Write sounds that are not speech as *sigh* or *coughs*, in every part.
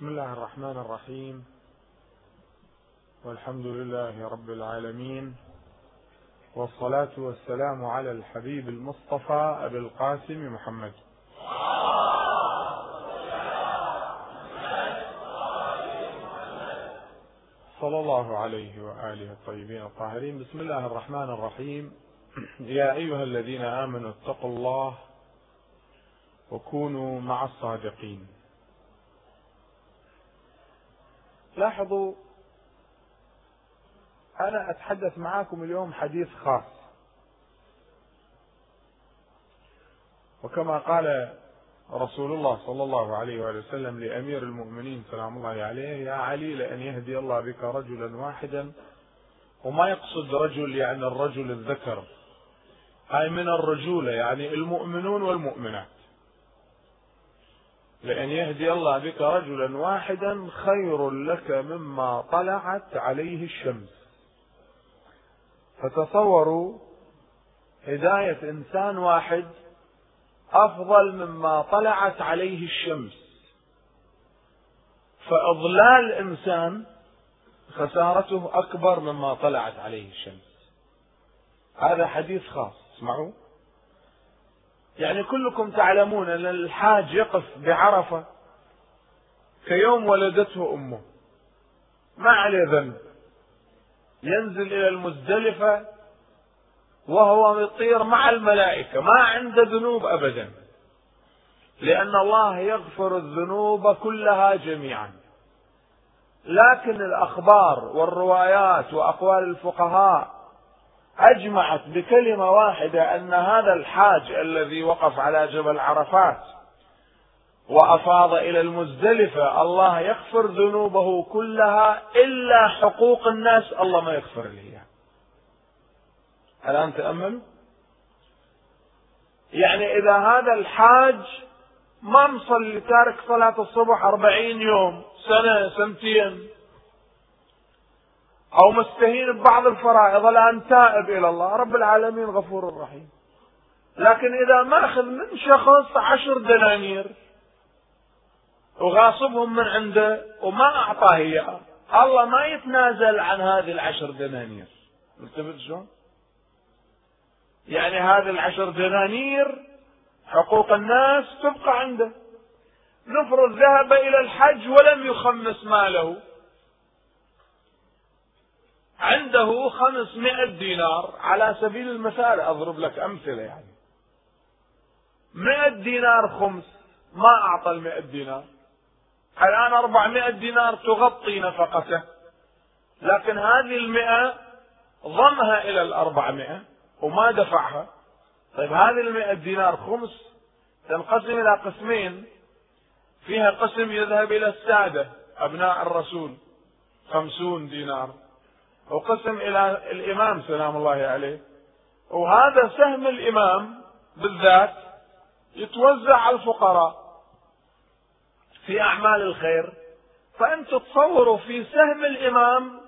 بسم الله الرحمن الرحيم. والحمد لله رب العالمين. والصلاة والسلام على الحبيب المصطفى أبي القاسم محمد. صلى الله عليه وآله الطيبين الطاهرين. بسم الله الرحمن الرحيم. *clears throat* يا أيها الذين آمنوا اتقوا الله وكونوا مع الصادقين. لاحظوا أنا أتحدث معكم اليوم حديث خاص. وكما قال رسول الله صلى الله عليه وآله وسلم لأمير المؤمنين سلام الله عليه يا علي لأن يهدي الله بك رجلا واحدا. وما يقصد رجل يعني الرجل الذكر. هاي من الرجولة يعني المؤمنون والمؤمنات. لأن يهدي الله بك رجلا واحدا خير لك مما طلعت عليه الشمس. فتصوروا هداية إنسان واحد أفضل مما طلعت عليه الشمس. فإضلال إنسان خسارته أكبر مما طلعت عليه الشمس. هذا حديث خاص. اسمعوا. يعني كلكم تعلمون أن الحاج يقف بعرفة كيوم ولدته أمه. ما عليه ذنب. ينزل إلى المزدلفة وهو يطير مع الملائكة ما عنده ذنوب أبدا. لأن الله يغفر الذنوب كلها جميعا. لكن الأخبار والروايات وأقوال الفقهاء أجمعت بكلمة واحدة أن هذا الحاج الذي وقف على جبل عرفات وأفاض إلى المزدلفة الله يغفر ذنوبه كلها إلا حقوق الناس الله ما يغفر له الآن تأملوا يعني إذا هذا الحاج ما مصلي تارك صلاة الصبح أربعين يوم سنة سنتين. أو مستهين ببعض الفرائض الآن تائب إلى الله. رب العالمين غفور رحيم. لكن إذا ماخذ من شخص عشر دنانير وغاصبهم من عنده وما أعطاه إياه الله ما يتنازل عن هذه العشر دنانير. التفت شلون؟ يعني هذه العشر دنانير حقوق الناس تبقى عنده. نفرض ذهب إلى الحج ولم يخمس ماله. عنده خمسمائة دينار على سبيل المثال أضرب لك أمثلة يعني. مئة دينار خمس ما أعطى المئة دينار. الآن أربعمائة دينار تغطي نفقته. لكن هذه المئة ضمها إلى الأربعمائة وما دفعها. طيب هذه المئة دينار خمس تنقسم إلى قسمين. فيها قسم يذهب إلى السادة أبناء الرسول خمسون دينار. وقسم إلى الإمام سلام الله عليه. وهذا سهم الإمام بالذات يتوزع على الفقراء في أعمال الخير. فأنت تصوروا في سهم الإمام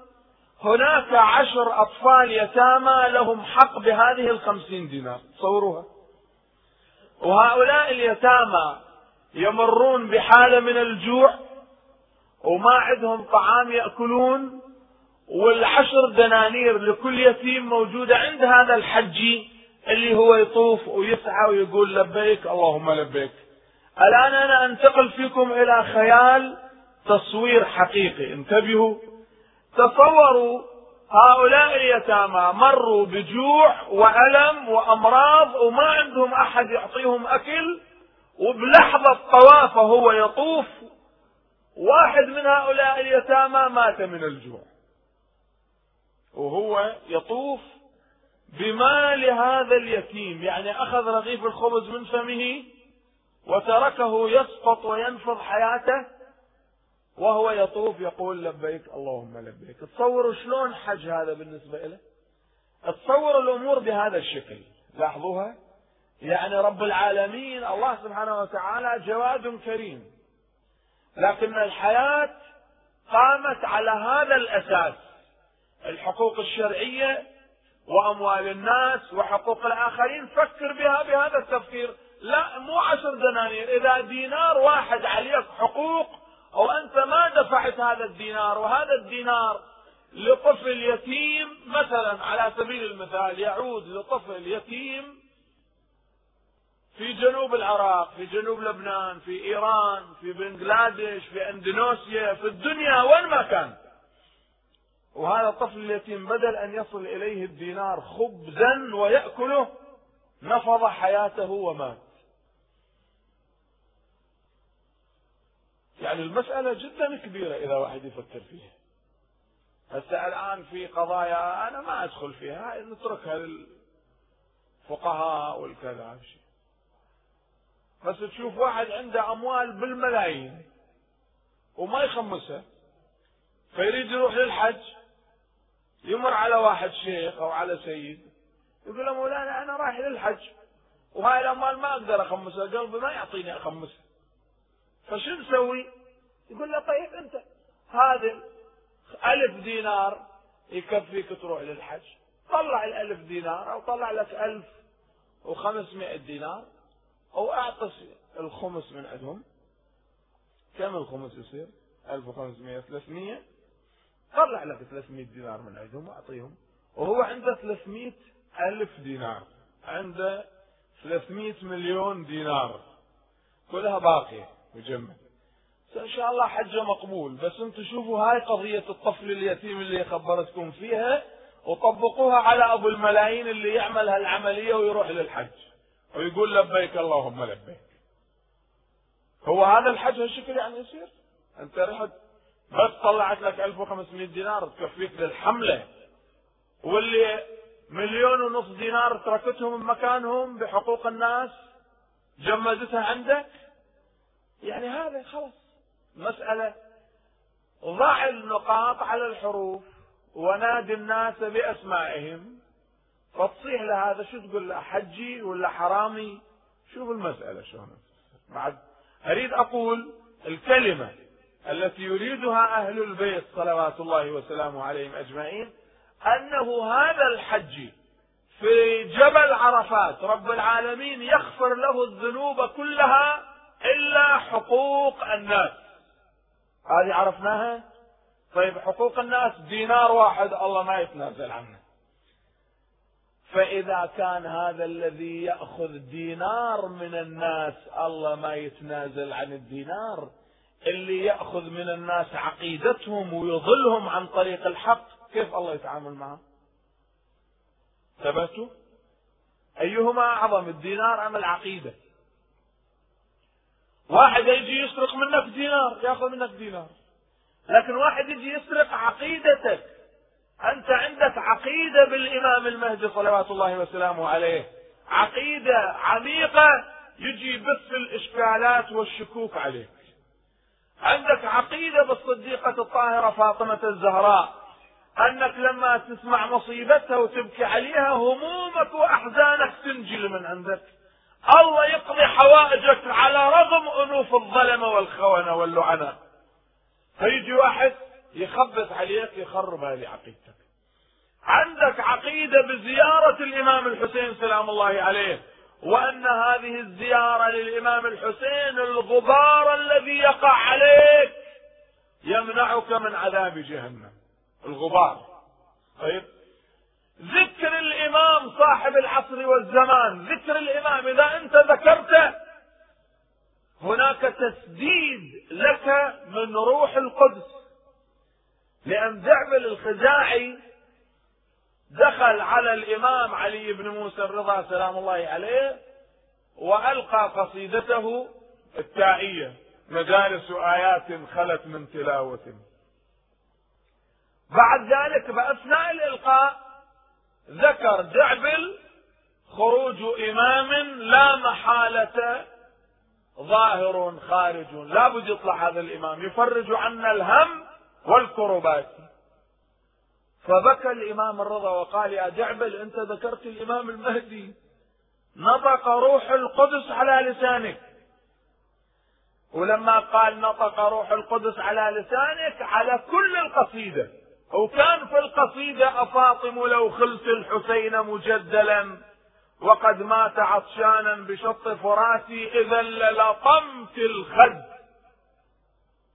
هناك عشر أطفال يتامى لهم حق بهذه الخمسين دينار. تصوروها. وهؤلاء اليتامى يمرون بحالة من الجوع وما عندهم طعام يأكلون والعشر دنانير لكل يتيم موجودة عند هذا الحجي اللي هو يطوف ويسعى ويقول لبيك اللهم لبيك. الآن أنا أنتقل فيكم إلى خيال تصوير حقيقي. انتبهوا. تصوروا هؤلاء اليتامى مروا بجوع وألم وأمراض وما عندهم أحد يعطيهم أكل وبلحظة طوافه هو يطوف واحد من هؤلاء اليتامى مات من الجوع. وهو يطوف بمال هذا اليتيم يعني أخذ رغيف الخبز من فمه وتركه يسقط وينفض حياته وهو يطوف يقول لبيك اللهم لبيك. تصوروا شلون حج هذا بالنسبة له تصور الأمور بهذا الشكل. لاحظوها؟ يعني رب العالمين الله سبحانه وتعالى جواد كريم. لكن الحياة قامت على هذا الأساس. الحقوق الشرعية وأموال الناس وحقوق الآخرين. فكر بها بهذا التفكير. لا مو عشر دنانير. إذا دينار واحد عليك حقوق أو أنت دفعت هذا الدينار وهذا الدينار لطفل يتيم مثلا على سبيل المثال يعود لطفل يتيم في جنوب العراق في جنوب لبنان في إيران في بنغلاديش في أندونيسيا في الدنيا وين ما كان. وهذا الطفل اليتيم بدل أن يصل إليه الدينار خبزا ويأكله نفض حياته ومات. يعني المسألة جدا كبيرة إذا واحد يفكر فيها. هسه الآن في قضايا أنا ما أدخل فيها نتركها للفقهاء والكذا بس تشوف واحد عنده أموال بالملايين وما يخمسها فيريد يروح للحج. يمر على واحد شيخ أو على سيد يقول له مولانا أنا رايح للحج وهاي الأموال ما أقدر أخمسها قلبي ما يعطيني أخمسها. فشو نسوي؟ يقول له طيب أنت هذا ألف دينار يكفيك تروح للحج. طلع الألف دينار أو طلع لك ألف وخمسمائة دينار أو أعطس الخمس من عندهم. كم الخمس يصير؟ 1500 300 طلع لك 300 دينار من عندهم وأعطيهم وهو عنده 300 ألف دينار عنده 300 مليون دينار. كلها باقية مجمد. إن شاء الله حجة مقبول بس أنتم شوفوا هاي قضية الطفل اليتيم اللي خبرتكم فيها وطبقوها على أبو الملايين اللي يعمل هالعملية ويروح للحج. ويقول لبيك اللهم لبيك. هو هذا الحج هالشكل يعني يصير؟ أنت رحت بس طلعت لك 1500 دينار تكفيك للحملة. واللي مليون ونص دينار تركتهم بمكانهم بحقوق الناس جمدتها عندك؟ يعني هذا خلاص. مسألة ضع النقاط على الحروف ونادي الناس بأسمائهم. فتصيح لهذا شو تقول له حجي ولا حرامي؟ شوف المسألة شلون. بعد أريد أقول الكلمة. التي يريدها أهل البيت صلوات الله وسلامه عليهم أجمعين أنه هذا الحج في جبل عرفات رب العالمين يغفر له الذنوب كلها إلا حقوق الناس. هذه عرفناها؟ طيب حقوق الناس دينار واحد الله ما يتنازل عنه. فإذا كان هذا الذي يأخذ دينار من الناس الله ما يتنازل عن الدينار. اللي يأخذ من الناس عقيدتهم ويضلهم عن طريق الحق كيف الله يتعامل معه ثبتوا؟ أيهما أعظم الدينار أم العقيدة؟ واحد يجي يسرق منك دينار يأخذ منك دينار. لكن واحد يجي يسرق عقيدتك أنت عندك عقيدة بالإمام المهدي صلوات الله وسلامه عليه. عقيدة عميقة يجي يبث الإشكالات والشكوك عليك. عندك عقيدة بالصديقة الطاهرة فاطمة الزهراء. أنك لما تسمع مصيبتها وتبكي عليها همومك وأحزانك تنجل من عندك. الله يقضي حوائجك على رغم أنوف الظلمة والخونة واللعنة. فيجي واحد يخبط عليك يخرب هذه عقيدتك. عندك عقيدة بزيارة الإمام الحسين سلام الله عليه. وأن هذه الزيارة للإمام الحسين الغبار الذي يقع عليك يمنعك من عذاب جهنم. الغبار. طيب. ذكر الإمام صاحب العصر والزمان. ذكر الإمام. إذا أنت ذكرته هناك تسديد لك من روح القدس. لأن دعبل الخزاعي دخل على الإمام علي بن موسى الرضا سلام الله عليه وألقى قصيدته التائية مجالس آيات خلت من تلاوة. بعد ذلك بأثناء الإلقاء ذكر دعبل خروج إمام لا محالة ظاهر خارج. لا بد يطلع هذا الإمام. يفرج عنا الهم والكربات. فبكى الإمام الرضا وقال يا دعبل أنت ذكرت الإمام المهدي. نطق روح القدس على لسانك. ولما قال نطق روح القدس على لسانك على كل القصيدة. وكان في القصيدة أفاطم لو خلت الحسين مجدلا. وقد مات عطشانا بشط فراتي إذا للطمت الخد.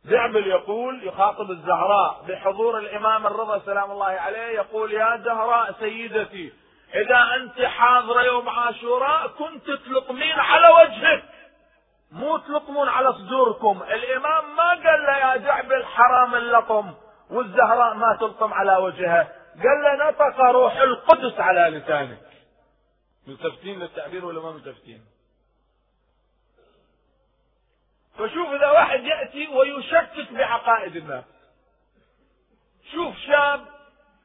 دعبل يقول يخاطب الزهراء بحضور الإمام الرضا سلام الله عليه يقول يا زهراء سيدتي إذا أنت حاضرة يوم عاشوراء كنت تلقمين على وجهك. مو تلقمون على صدوركم. الإمام ما قال له يا دعبل حرام اللقم والزهراء ما تلقم على وجهها قال له نطق روح القدس على لسانك. ملتفتين للتعبير ولا ما ملتفتين فشوف إذا واحد يأتي ويشكك بعقائد الناس شوف شاب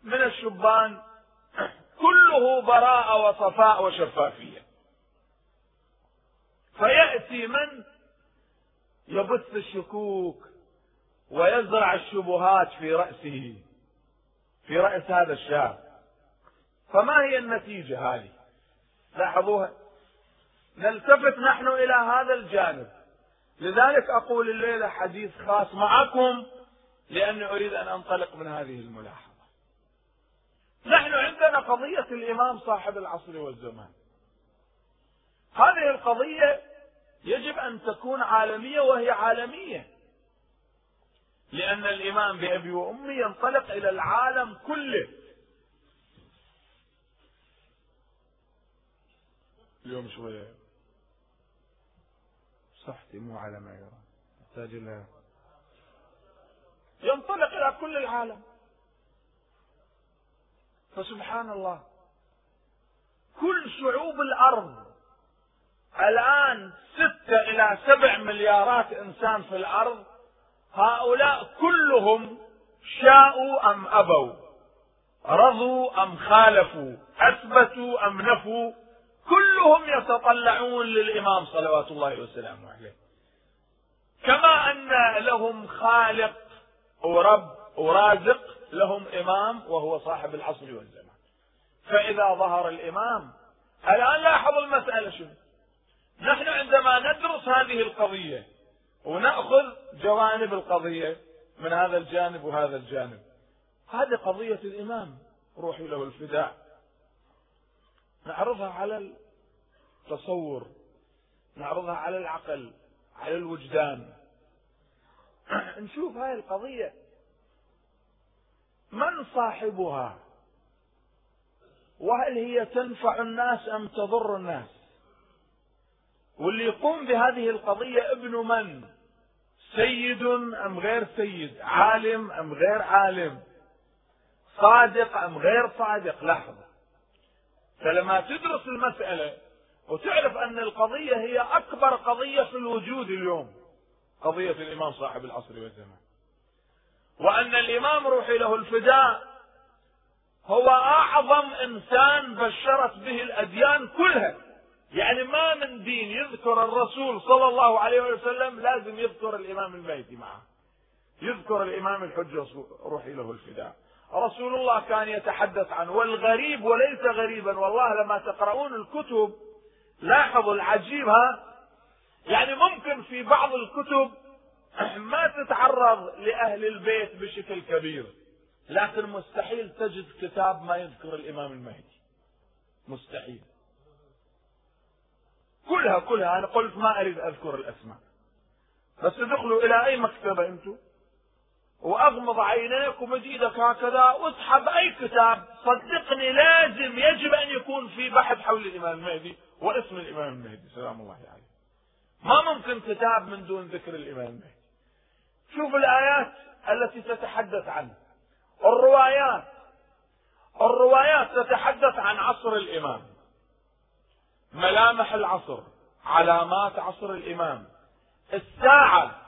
من الشبان كله براءة وصفاء وشفافية. فيأتي من يبث الشكوك ويزرع الشبهات في رأسه في رأس هذا الشاب. فما هي النتيجة هذه؟ لاحظوها. نلتفت نحن إلى هذا الجانب. لذلك أقول الليلة حديث خاص معكم لأني أريد أن أنطلق من هذه الملاحظة. نحن عندنا قضية الإمام صاحب العصر والزمان. هذه القضية يجب أن تكون عالمية وهي عالمية. لأن الإمام بأبي وأمي ينطلق إلى العالم كله. اليوم شوية. صحتي مو على ما يرى يحتاج إلى ينطلق إلى كل العالم. فسبحان الله. كل شعوب الأرض الآن ستة إلى سبع مليارات إنسان في الأرض هؤلاء كلهم شاءوا أم أبوا؟ رضوا أم خالفوا؟ أثبتوا أم نفوا؟ كلهم يتطلعون للإمام صلوات الله وسلامه عليه. كما أن لهم خالق ورب ورازق لهم إمام وهو صاحب العصر والزمان. فإذا ظهر الإمام الآن لاحظ المسألة شنو؟ نحن عندما ندرس هذه القضية ونأخذ جوانب القضية من هذا الجانب وهذا الجانب هذه قضية الإمام روحي له الفداء. نعرضها على التصور نعرضها على العقل على الوجدان. *clears throat* نشوف هاي القضية. من صاحبها؟ وهل هي تنفع الناس أم تضر الناس؟ واللي يقوم بهذه القضية ابن من؟ سيد أم غير سيد؟ عالم أم غير عالم؟ صادق أم غير صادق؟ لحظة. فلما تدرس المسألة وتعرف أن القضية هي أكبر قضية في الوجود اليوم قضية الإمام صاحب العصر والزمان. وأن الإمام روحي له الفداء هو أعظم إنسان بشرت به الأديان كلها. يعني ما من دين يذكر الرسول صلى الله عليه وسلم لازم يذكر الإمام المهدي معه. يذكر الإمام الحجة روحي له الفداء. رسول الله كان يتحدث عنه. والغريب وليس غريبا والله لما تقرؤون الكتب لاحظوا العجيب ها؟ يعني ممكن في بعض الكتب ما تتعرض لأهل البيت بشكل كبير لكن مستحيل تجد كتاب ما يذكر الإمام المهدي. مستحيل. كلها كلها. أنا قلت ما أريد أذكر الأسماء. بس ادخلوا إلى أي مكتبة أنتم؟ وأغمض عينيك ومد إيدك هكذا واسحب أي كتاب. صدقني لازم يجب أن يكون في بحث حول الإمام المهدي واسم الإمام المهدي. سلام الله عليه. ما ممكن كتاب من دون ذكر الإمام المهدي. شوف الآيات التي تتحدث عنه الروايات. الروايات تتحدث عن عصر الإمام. ملامح العصر علامات عصر الإمام. الساعة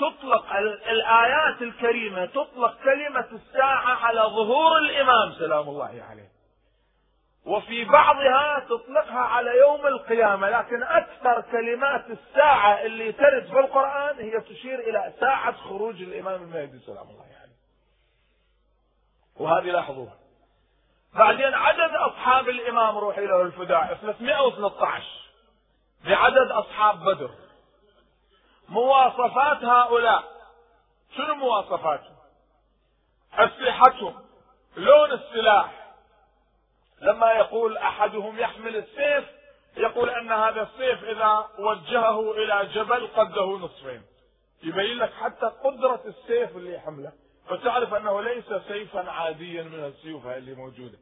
تطلق الآيات الكريمة تطلق كلمة الساعة على ظهور الإمام سلام الله عليه. وفي بعضها تطلقها على يوم القيامة لكن أكثر كلمات الساعة اللي ترد في القرآن هي تشير إلى ساعة خروج الإمام المهدي سلام الله عليه. وهذه لاحظوها. بعدين عدد أصحاب الإمام روحي له الفداء 313 بعدد أصحاب بدر. مواصفات هؤلاء. شنو مواصفاتهم أسلحتهم لون السلاح. لما يقول أحدهم يحمل السيف يقول أن هذا السيف إذا وجهه إلى جبل قده نصفين. يبين لك حتى قدرة السيف اللي يحمله. فتعرف أنه ليس سيفا عاديا من السيوف اللي موجودة.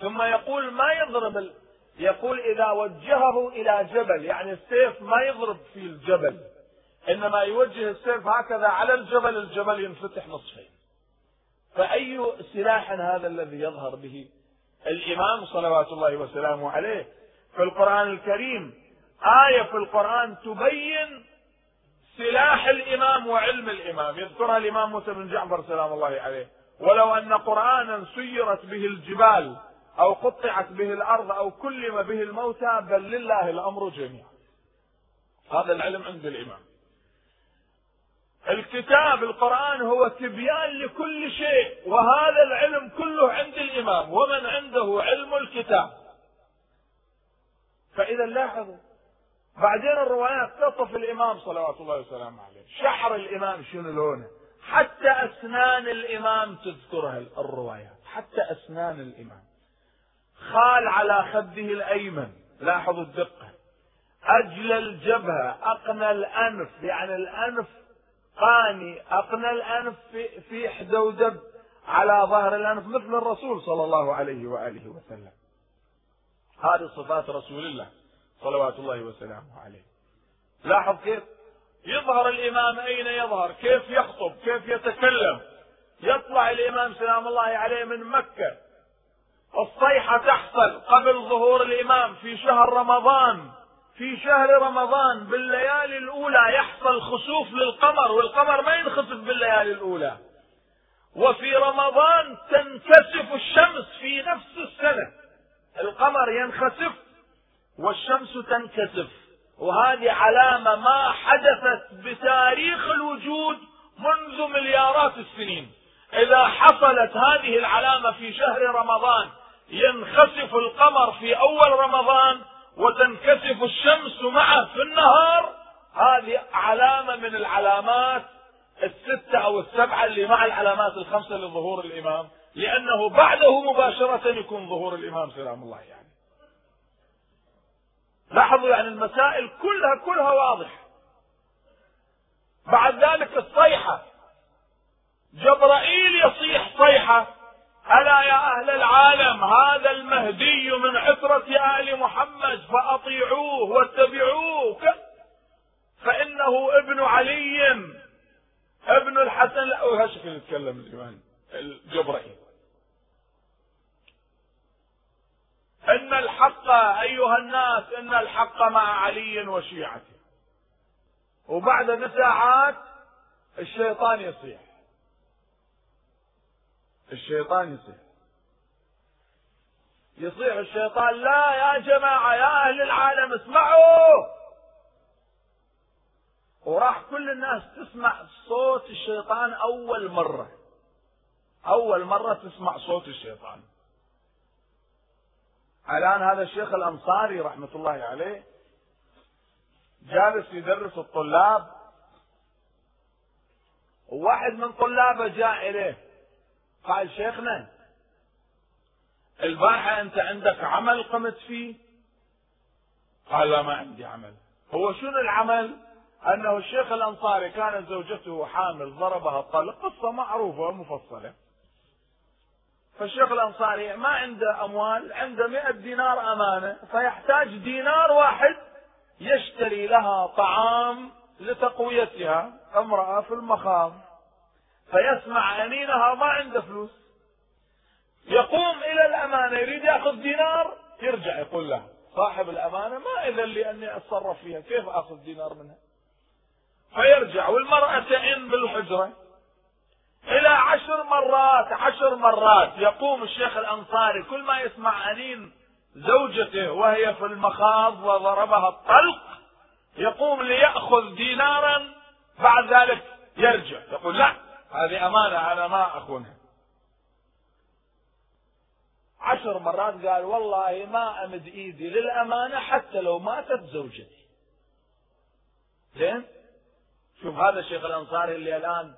ثم يقول ما يضرب. يقول إذا وجهه إلى جبل يعني السيف ما يضرب في الجبل. إنما يوجه السيف هكذا على الجبل الجبل ينفتح نصفين. فأي سلاح هذا الذي يظهر به؟ الإمام صلوات الله وسلامه عليه في القرآن الكريم آية في القرآن تبين سلاح الإمام وعلم الإمام. يذكرها الإمام موسى بن جعفر سلام الله عليه. ولو أن قرآنا سيرت به الجبال أو قطعت به الأرض أو كلم به الموتى بل لله الأمر جميعا. هذا العلم عند الإمام. الكتاب القرآن هو تبيان لكل شيء وهذا العلم كله عند الإمام ومن عنده علم الكتاب. فإذا لاحظوا بعدين الروايات تصف الإمام صلوات الله وسلامه عليه. شعر الإمام شنو لونه؟ حتى أسنان الإمام تذكرها الروايات. حتى أسنان الإمام. خال على خده الأيمن. لاحظوا الدقة. أجل الجبهة أقنى الأنف. يعني الأنف قاني أقنى الأنف في, في حدودب على ظهر الأنف مثل الرسول صلى الله عليه وآله وسلم. هذه صفات رسول الله صلوات الله وسلامه عليه. لاحظ كيف يظهر الإمام أين يظهر؟ كيف يخطب؟ كيف يتكلم؟ يطلع الإمام سلام الله عليه من مكة. الصيحة تحصل قبل ظهور الإمام في شهر رمضان. في شهر رمضان بالليالي الأولى يحصل خسوف للقمر والقمر ما ينخسف بالليالي الأولى. وفي رمضان تنكسف الشمس في نفس السنة. القمر ينخسف والشمس تنكسف. وهذه علامة ما حدثت بتاريخ الوجود منذ مليارات السنين. إذا حصلت هذه العلامة في شهر رمضان ينخسف القمر في أول رمضان وتنكسف الشمس معه في النهار هذه علامة من العلامات الستة أو السبعة اللي مع العلامات الخمسة لظهور الإمام لأنه بعده مباشرة يكون ظهور الإمام سلام الله يعني. لاحظوا يعني المسائل كلها كلها واضحة. بعد ذلك الصيحة. جبرائيل يصيح صيحة ألا يا أهل العالم هذا المهدي من عترة آل محمد فأطيعوه واتبعوه. فإنه ابن علي ابن الحسن. لا وهشكل يتكلم الإيمان الجبرائيل. إن الحق أيها الناس إن الحق مع علي وشيعته. وبعد ساعات الشيطان يصيح. الشيطان يصيح. يصيح الشيطان لا يا جماعة يا أهل العالم اسمعوا! وراح كل الناس تسمع صوت الشيطان أول مرة. أول مرة تسمع صوت الشيطان. الآن هذا الشيخ الأنصاري رحمة الله عليه جالس يدرس الطلاب. وواحد من طلابه جاء إليه. قال شيخنا البارحة أنت عندك عمل قمت فيه؟ قال لا ما عندي عمل. هو شنو العمل؟ أنه الشيخ الأنصاري كانت زوجته حامل ضربها الطلق قصة معروفة ومفصلة. فالشيخ الأنصاري ما عنده أموال عنده مئة دينار أمانة فيحتاج دينار واحد يشتري لها طعام لتقويتها امرأة في المخاض فيسمع أنينها ما عنده فلوس. يقوم إلى الأمانة يريد يأخذ دينار يرجع يقول له صاحب الأمانة ما إذن لي أني أتصرف فيها كيف أخذ دينار منها؟ فيرجع والمرأة تئن بالحجرة. إلى عشر مرات عشر مرات يقوم الشيخ الأنصاري كل ما يسمع أنين زوجته وهي في المخاض وضربها الطلق يقوم ليأخذ دينارا بعد ذلك يرجع. يقول لا هذه أمانة أنا ما أخونها. عشر مرات قال والله ما أمد إيدي للأمانة حتى لو ماتت زوجتي. زين؟ شوف هذا الشيخ الأنصاري اللي الآن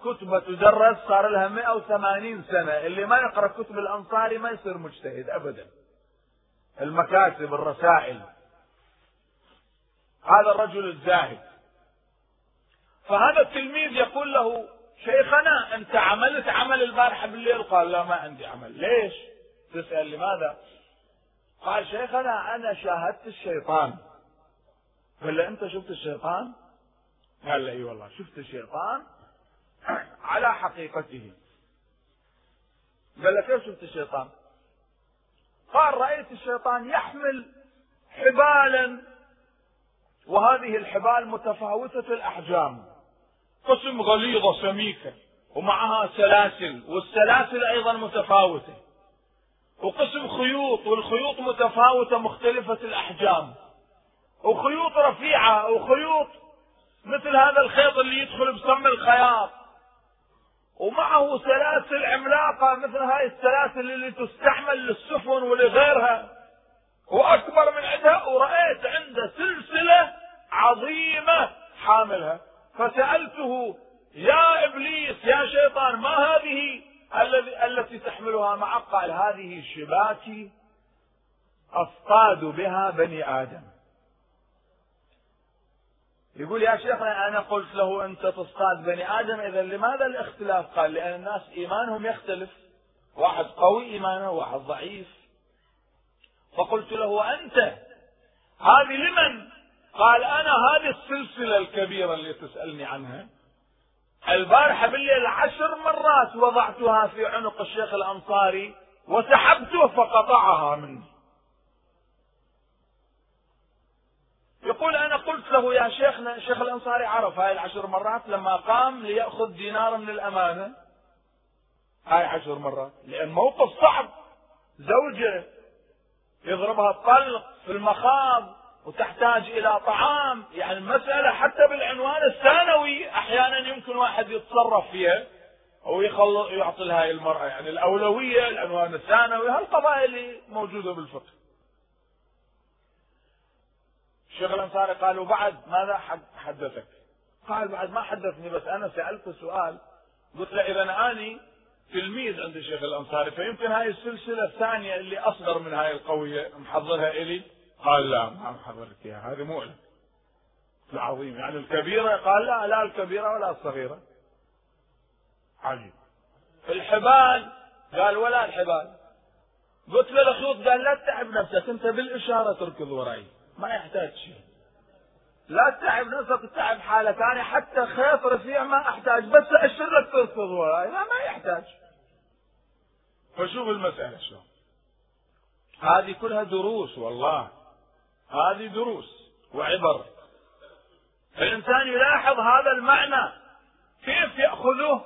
كتبة تدرس صار لها 180 سنة. اللي ما يقرأ كتب الأنصاري ما يصير مجتهد أبدا. المكاتب الرسائل. هذا الرجل الزاهد. فهذا التلميذ يقول له شيخنا أنت عملت عمل البارحة بالليل؟ قال لا ما عندي عمل. ليش؟ تسأل لماذا؟ قال شيخنا أنا شاهدت الشيطان. قال أنت شفت الشيطان؟ قال له إي والله شفت الشيطان *clears throat* على حقيقته. قال له كيف شفت الشيطان؟ قال رأيت الشيطان يحمل حبالا وهذه الحبال متفاوتة الأحجام. قسم غليظة سميكة ومعها سلاسل والسلاسل أيضا متفاوتة. وقسم خيوط والخيوط متفاوتة مختلفة الأحجام. وخيوط رفيعة وخيوط مثل هذا الخيط اللي يدخل بسم الخياط. ومعه سلاسل عملاقة مثل هاي السلاسل اللي تستعمل للسفن ولغيرها. وأكبر من عندها ورأيت عنده سلسلة عظيمة حاملها. فسألته يا إبليس يا شيطان ما هذه التي تحملها معك قال هذه شباكي أصطاد بها بني آدم. يقول يا شيخنا أنا قلت له أنت تصطاد بني آدم إذا لماذا الاختلاف؟ قال لأن الناس إيمانهم يختلف. واحد قوي إيمانه واحد ضعيف. فقلت له أنت هذه لمن؟ قال أنا هذه السلسلة الكبيرة اللي تسألني عنها. البارحة بالليل عشر مرات وضعتها في عنق الشيخ الأنصاري وسحبته فقطعها مني يقول أنا قلت له يا شيخنا الشيخ الأنصاري عرف هاي العشر مرات لما قام ليأخذ دينارا من الأمانة. هاي عشر مرات لأن موقف صعب. زوجة يضربها الطلق في المخاض وتحتاج إلى طعام يعني المسألة حتى بالعنوان الثانوي أحيانا يمكن واحد يتصرف فيها أو يخلص يعطي لها المرأة يعني الأولوية العنوان الثانوي هالقضايا اللي موجودة بالفقه الشيخ الأنصاري قال وبعد ماذا حدثك؟ قال بعد ما حدثني بس أنا سالته سؤال قلت له إذا اني تلميذ عند الشيخ الأنصاري فيمكن هاي السلسلة الثانية اللي اصغر من هاي القوية محضرها إلي قال لا ما محضرك إياها هذه مو لك. العظيم. يعني الكبيرة قال لا لا الكبيرة ولا الصغيرة. عجيب. الحبال قال ولا الحبال. قلت له الخيوط قال لا تتعب نفسك أنت بالإشارة تركض وراي. ما يحتاج شيء. لا تتعب نفسك تتعب حالة ثانية حتى خيط رفيع ما أحتاج بس اشر لك تركض وراي. لا ما يحتاج. فشوف المسألة شلون. هذه كلها دروس والله. هذه دروس وعبر. الإنسان يلاحظ هذا المعنى كيف يأخذه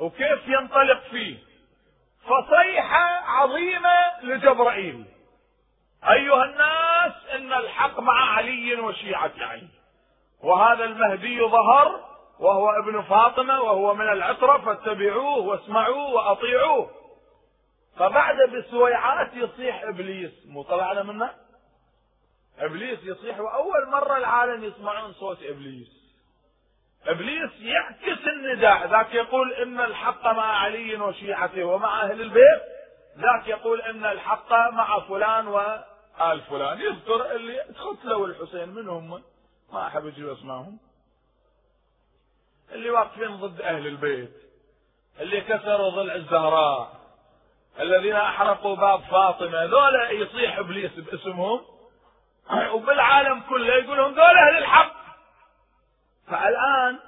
وكيف ينطلق فيه. فصيحة عظيمة لجبرائيل. أيها الناس إن الحق مع علي وشيعة علي وهذا المهدي ظهر وهو ابن فاطمة وهو من العترة فاتبعوه واسمعوه وأطيعوه. فبعد بسويعات يصيح إبليس. مو طلعنا منه؟ إبليس يصيح وأول مرة العالم يسمعون صوت إبليس. إبليس يعكس النداء ذاك يقول إن الحق مع علي وشيعته ومع أهل البيت ذاك يقول إن الحق مع فلان و آل فلان. يذكر اللي قتلوا الحسين من؟ هم ما أحب أجيب أسمائهم اللي واقفين ضد أهل البيت اللي كسروا ضلع الزهراء الذين أحرقوا باب فاطمة ذولا يصيح إبليس باسمهم. وبالعالم كله يقولون ذولا أهل الحق. فالآن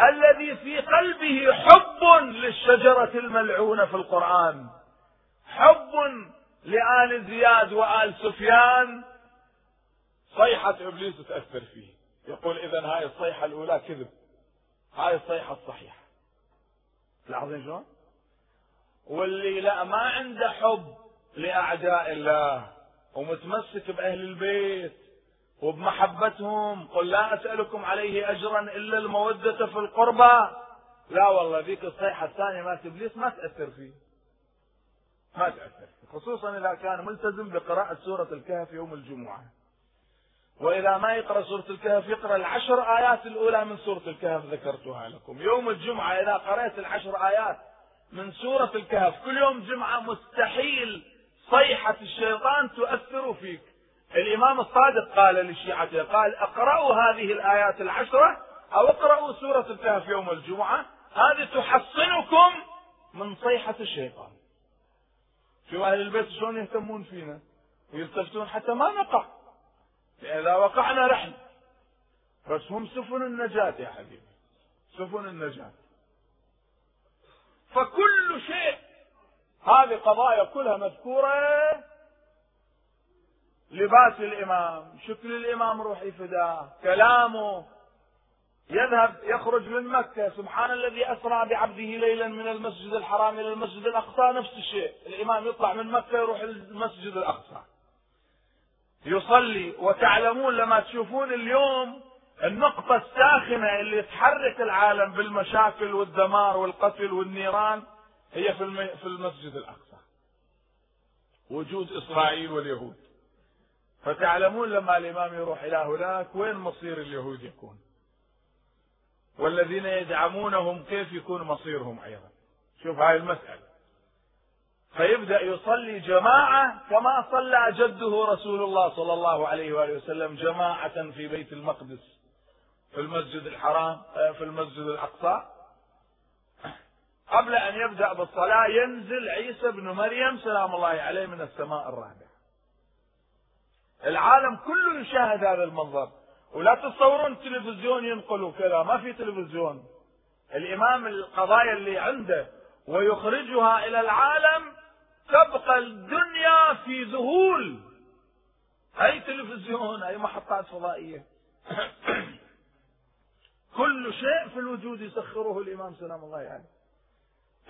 الذي في قلبه حب للشجرة الملعونة في القرآن حب لآل زياد وآل سفيان صيحة إبليس تأثر فيه. يقول إذا هاي الصيحة الأولى كذب. هاي الصيحة الصحيحة. لاحظين شلون؟ واللي لا ما عنده حب لأعداء الله. ومتمسك بأهل البيت وبمحبتهم. قل لا أسألكم عليه أجرا إلا المودة في القربى. لا والله ذيك الصيحة الثانية مالت إبليس ما تأثر فيه. ما تأثر خصوصا إذا كان ملتزم بقراءة سورة الكهف يوم الجمعة. وإذا ما يقرأ سورة الكهف يقرأ العشر آيات الأولى من سورة الكهف ذكرتها لكم. يوم الجمعة إذا قرأت العشر آيات من سورة الكهف كل يوم جمعة مستحيل صيحة الشيطان تؤثر فيك. الإمام الصادق قال لشيعته قال اقرأوا هذه الآيات العشرة أو اقرأوا سورة الكهف يوم الجمعة. هذه تحصنكم من صيحة الشيطان. شو أهل البيت شلون يهتمون فينا؟ ويلتفتون حتى ما نقع. إذا وقعنا رحنا بس هم سفن النجاة يا حبيبي. سفن النجاة. فكل شيء هذه قضايا كلها مذكورة. لباس الإمام شكل الإمام روحي فداه كلامه يذهب يخرج من مكة. سبحان الذي أسرى بعبده ليلا من المسجد الحرام إلى المسجد الأقصى. نفس الشيء الإمام يطلع من مكة يروح المسجد الأقصى. يصلي وتعلمون لما تشوفون اليوم النقطة الساخنة اللي تحرك العالم بالمشاكل والدمار والقتل والنيران. هي في في المسجد الأقصى. وجود إسرائيل واليهود. فتعلمون لما الإمام يروح إلى هناك وين مصير اليهود يكون. والذين يدعمونهم كيف يكون مصيرهم أيضا. شوف هاي المسألة. فيبدأ يصلي جماعة كما صلى جده رسول الله صلى الله عليه وآله وسلم جماعة في بيت المقدس. في المسجد الحرام آه، في المسجد الأقصى. قبل أن يبدأ بالصلاة ينزل عيسى بن مريم سلام الله عليه من السماء الرابعة. العالم كله يشاهد هذا المنظر. ولا تتصورون التلفزيون ينقلوا كذا ما في تلفزيون. الإمام القضايا اللي عنده ويخرجها إلى العالم تبقى الدنيا في ذهول. أي تلفزيون أي محطات فضائية. *coughs* كل شيء في الوجود يسخره الإمام سلام الله عليه. يعني.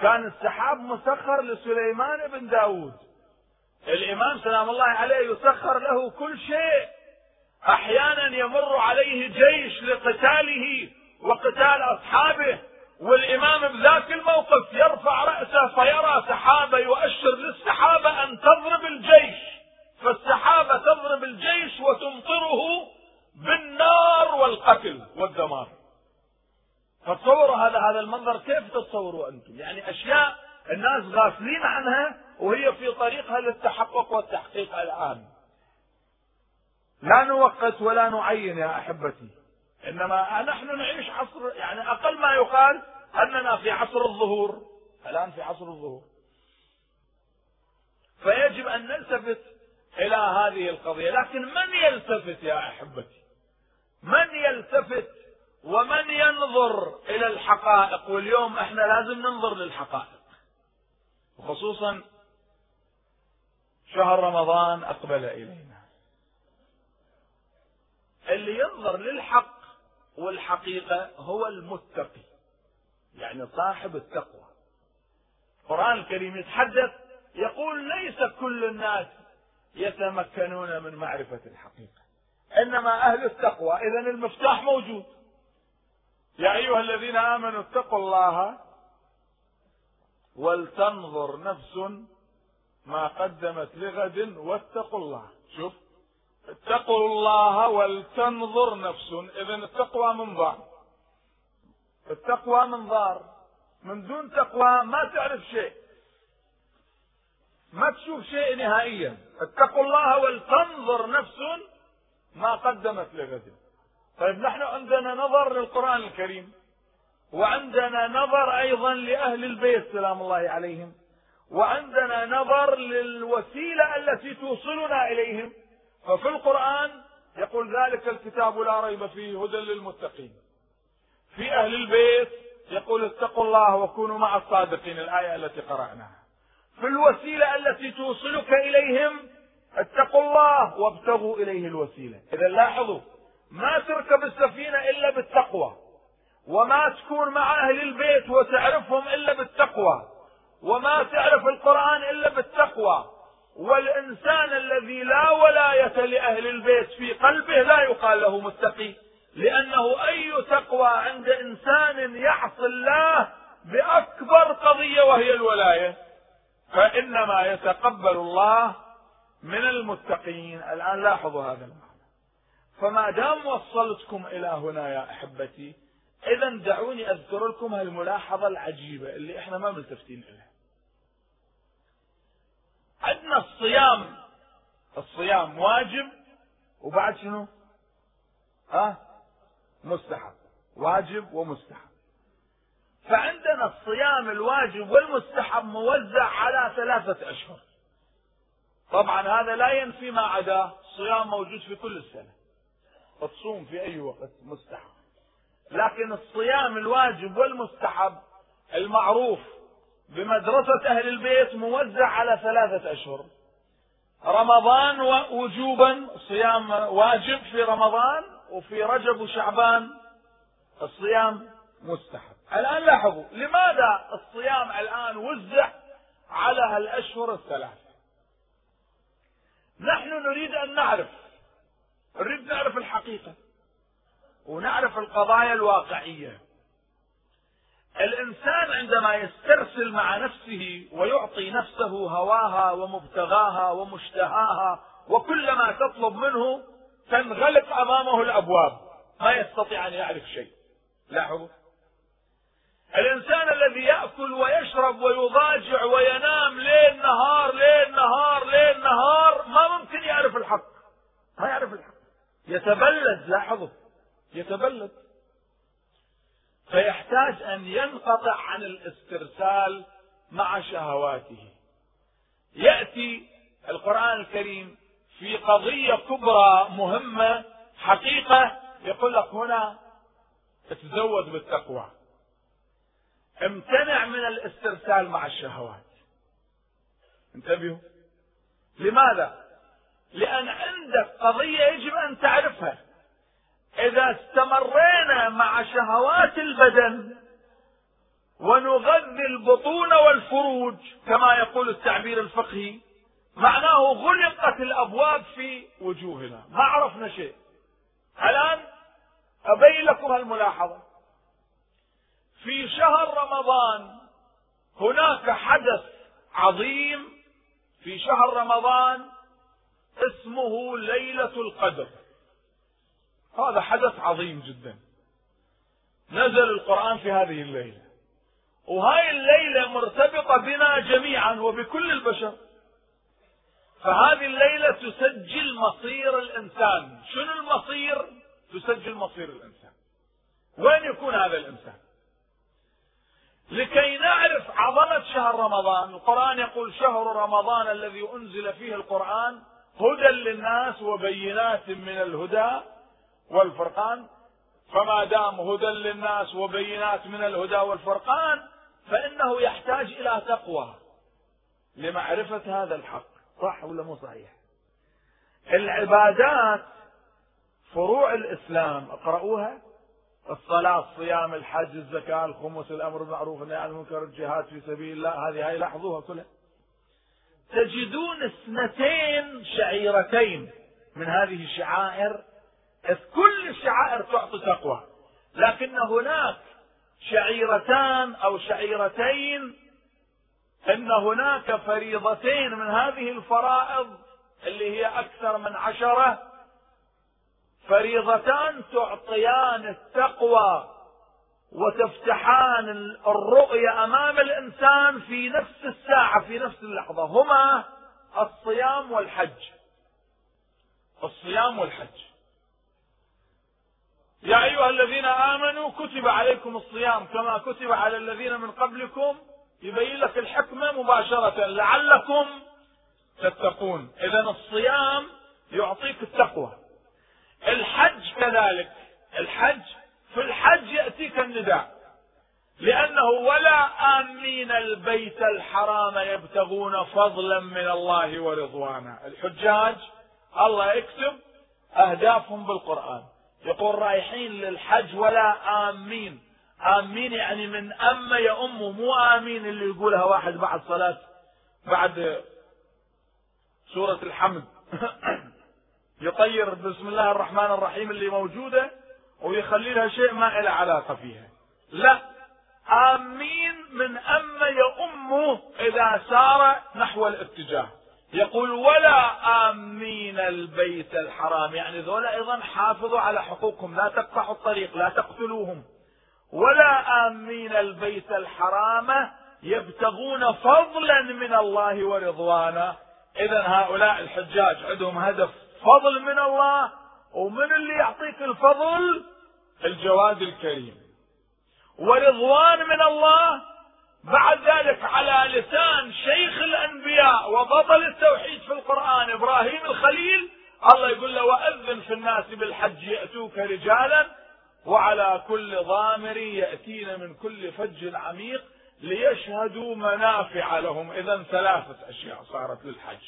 كان السحاب مسخر لسليمان بن داود. الإمام سلام الله عليه يسخر له كل شيء. أحيانا يمر عليه جيش لقتاله وقتال أصحابه والإمام بذاك الموقف يرفع رأسه فيرى سحابة يؤشر للسحابة أن تضرب الجيش. فالسحابة تضرب الجيش وتمطره بالنار والقتل والدمار. فتصوروا هذا هذا المنظر كيف تتصوروا أنتم؟ يعني أشياء الناس غافلين عنها وهي في طريقها للتحقق والتحقيق الان. لا نوقت ولا نعين يا أحبتي. إنما نحن نعيش عصر يعني أقل ما يقال أننا في عصر الظهور. الآن في عصر الظهور. فيجب أن نلتفت إلى هذه القضية، لكن من يلتفت يا أحبتي؟ من يلتفت ومن ينظر إلى الحقائق؟ واليوم إحنا لازم ننظر للحقائق. وخصوصا شهر رمضان أقبل إلينا. اللي ينظر للحق والحقيقة هو المتقي يعني صاحب التقوى. القران الكريم يتحدث يقول ليس كل الناس يتمكنون من معرفة الحقيقة إنما أهل التقوى. اذا المفتاح موجود. يا أيها الذين آمنوا اتقوا الله ولتنظر نفس ما قدمت لغد واتقوا الله. شوف اتقوا الله ولتنظر نفس. إذا التقوى منظار. التقوى منظار. من دون تقوى ما تعرف شيء. ما تشوف شيء نهائيا. اتقوا الله ولتنظر نفس ما قدمت لغد. طيب نحن عندنا نظر للقرآن الكريم وعندنا نظر أيضا لأهل البيت سلام الله عليهم وعندنا نظر للوسيلة التي توصلنا إليهم. ففي القرآن يقول ذلك الكتاب لا ريب فيه هدى للمتقين. في أهل البيت يقول اتقوا الله وكونوا مع الصادقين الآية التي قرأناها. في الوسيلة التي توصلك إليهم اتقوا الله وابتغوا إليه الوسيلة. إذا لاحظوا ما تركب السفينة إلا بالتقوى وما تكون مع أهل البيت وتعرفهم إلا بالتقوى وما تعرف القرآن إلا بالتقوى. والإنسان الذي لا ولاية لأهل البيت في قلبه لا يقال له متقي لأنه أي تقوى عند إنسان يعصي الله بأكبر قضية وهي الولاية. فإنما يتقبل الله من المتقين. الآن لاحظوا هذا. فما دام وصلتكم إلى هنا يا أحبتي إذا دعوني أذكر لكم هالملاحظة العجيبة اللي إحنا ما ملتفتين إليها. عندنا الصيام. الصيام واجب وبعد شنو؟ ها؟ مستحب. واجب ومستحب. فعندنا الصيام الواجب والمستحب موزع على ثلاثة أشهر. طبعا هذا لا ينفي ما عداه الصيام موجود في كل السنة. تصوم في أي وقت مستحب. لكن الصيام الواجب والمستحب المعروف بمدرسة أهل البيت موزع على ثلاثة أشهر. رمضان وجوبا صيام واجب في رمضان وفي رجب وشعبان الصيام مستحب. الآن لاحظوا لماذا الصيام الآن وزع على هالأشهر الثلاثة. نحن نريد أن نعرف نريد نعرف الحقيقة ونعرف القضايا الواقعية. الإنسان عندما يسترسل مع نفسه ويعطي نفسه هواها ومبتغاها ومشتهاها وكل ما تطلب منه تنغلق أمامه الأبواب ما يستطيع أن يعرف شيء. لاحظوا. الإنسان الذي يأكل ويشرب ويضاجع وينام ليل نهار ليل نهار ليل نهار ما ممكن يعرف الحق. ما يعرف الحق. يتبلد لاحظوا يتبلد. فيحتاج أن ينقطع عن الاسترسال مع شهواته. يأتي القرآن الكريم في قضية كبرى مهمة حقيقة يقول لك هنا تزود بالتقوى. امتنع من الاسترسال مع الشهوات. انتبهوا. لماذا؟ لأن عندك قضية يجب أن تعرفها. إذا استمرينا مع شهوات البدن ونغذي البطون والفروج كما يقول التعبير الفقهي معناه غلقت الأبواب في وجوهنا. ما عرفنا شيء. الآن أبين لكم الملاحظة. في شهر رمضان هناك حدث عظيم في شهر رمضان اسمه ليلة القدر. هذا حدث عظيم جدا. نزل القرآن في هذه الليلة. وهاي الليلة مرتبطة بنا جميعا وبكل البشر. فهذه الليلة تسجل مصير الإنسان. شنو المصير؟ تسجل مصير الإنسان. وين يكون هذا الإنسان؟ لكي نعرف عظمة شهر رمضان القرآن يقول شهر رمضان الذي أنزل فيه القرآن هدى للناس وبينات من الهدى والفرقان. فما دام هدى للناس وبينات من الهدى والفرقان فإنه يحتاج إلى تقوى لمعرفة هذا الحق. صح ولا مو صحيح؟ العبادات فروع الإسلام اقرأوها الصلاة الصيام الحج الزكاة الخمس الأمر بالمعروف والنهي عن المنكر الجهاد في سبيل الله هذه هاي لاحظوها كلها. تجدون اثنتين شعيرتين من هذه الشعائر كل الشعائر تعطي تقوى. لكن هناك شعيرتان أو شعيرتين إن هناك فريضتين من هذه الفرائض اللي هي أكثر من عشرة فريضتان تعطيان التقوى وتفتحان الرؤية أمام الإنسان في نفس الساعة في نفس اللحظة. هما الصيام والحج. الصيام والحج. يا أيها الذين آمنوا كتب عليكم الصيام كما كتب على الذين من قبلكم. يبين لك الحكمة مباشرة. لعلكم تتقون. إذا الصيام يعطيك التقوى. الحج كذلك. الحج في الحج يأتيك النداء. لأنه ولا آمين البيت الحرام يبتغون فضلا من الله ورضوانا. الحجاج الله يكتب أهدافهم بالقرآن. يقول رايحين للحج ولا آمين آمين يعني من أما يا أمه مو آمين اللي يقولها واحد بعد صلاة بعد سورة الحمد. *coughs* يطير بسم الله الرحمن الرحيم اللي موجودة ويخلي لها شيء ما له علاقة فيها. لا آمين من أما يا أمه إذا سار نحو الاتجاه. يقول ولا آمين البيت الحرام. يعني ذولا أيضا حافظوا على حقوقهم. لا تقطعوا الطريق لا تقتلوهم. ولا آمين البيت الحرام يبتغون فضلا من الله ورضوانا. إذا هؤلاء الحجاج عندهم هدف فضل من الله ومن اللي يعطيك الفضل؟ الجواد الكريم. ورضوان من الله بعد ذلك على لسان شيخ الأنبياء وبطل التوحيد في القرآن إبراهيم الخليل الله يقول له وأذن في الناس بالحج يأتوك رجالا وعلى كل ضامر يأتين من كل فج عميق ليشهدوا منافع لهم. اذا ثلاثة أشياء صارت للحج.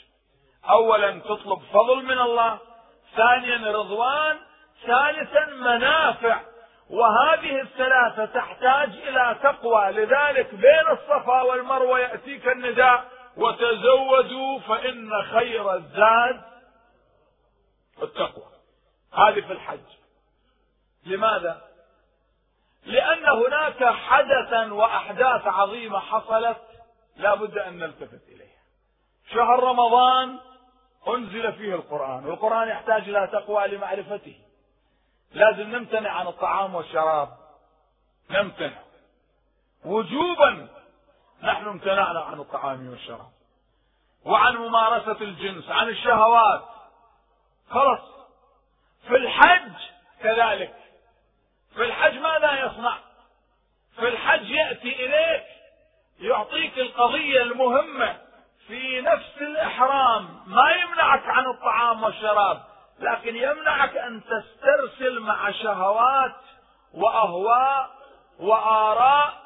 اولا تطلب فضل من الله ثانيا رضوان ثالثا منافع. وهذه الثلاثة تحتاج إلى تقوى. لذلك بين الصفا والمروة يأتيك النداء وتزودوا فإن خير الزاد التقوى. هذه في الحج. لماذا؟ لأن هناك حدثا وأحداث عظيمة حصلت لا بد أن نلتفت إليها. شهر رمضان أنزل فيه القرآن. والقرآن يحتاج إلى تقوى لمعرفته. لازم نمتنع عن الطعام والشراب. نمتنع. وجوبا نحن امتنعنا عن الطعام والشراب. وعن ممارسة الجنس عن الشهوات. خلص في الحج كذلك. في الحج ماذا يصنع؟ في الحج يأتي إليك يعطيك القضية المهمة. في نفس الإحرام ما يمنعك عن الطعام والشراب لكن يمنعك أن تسترسل مع شهوات وأهواء وآراء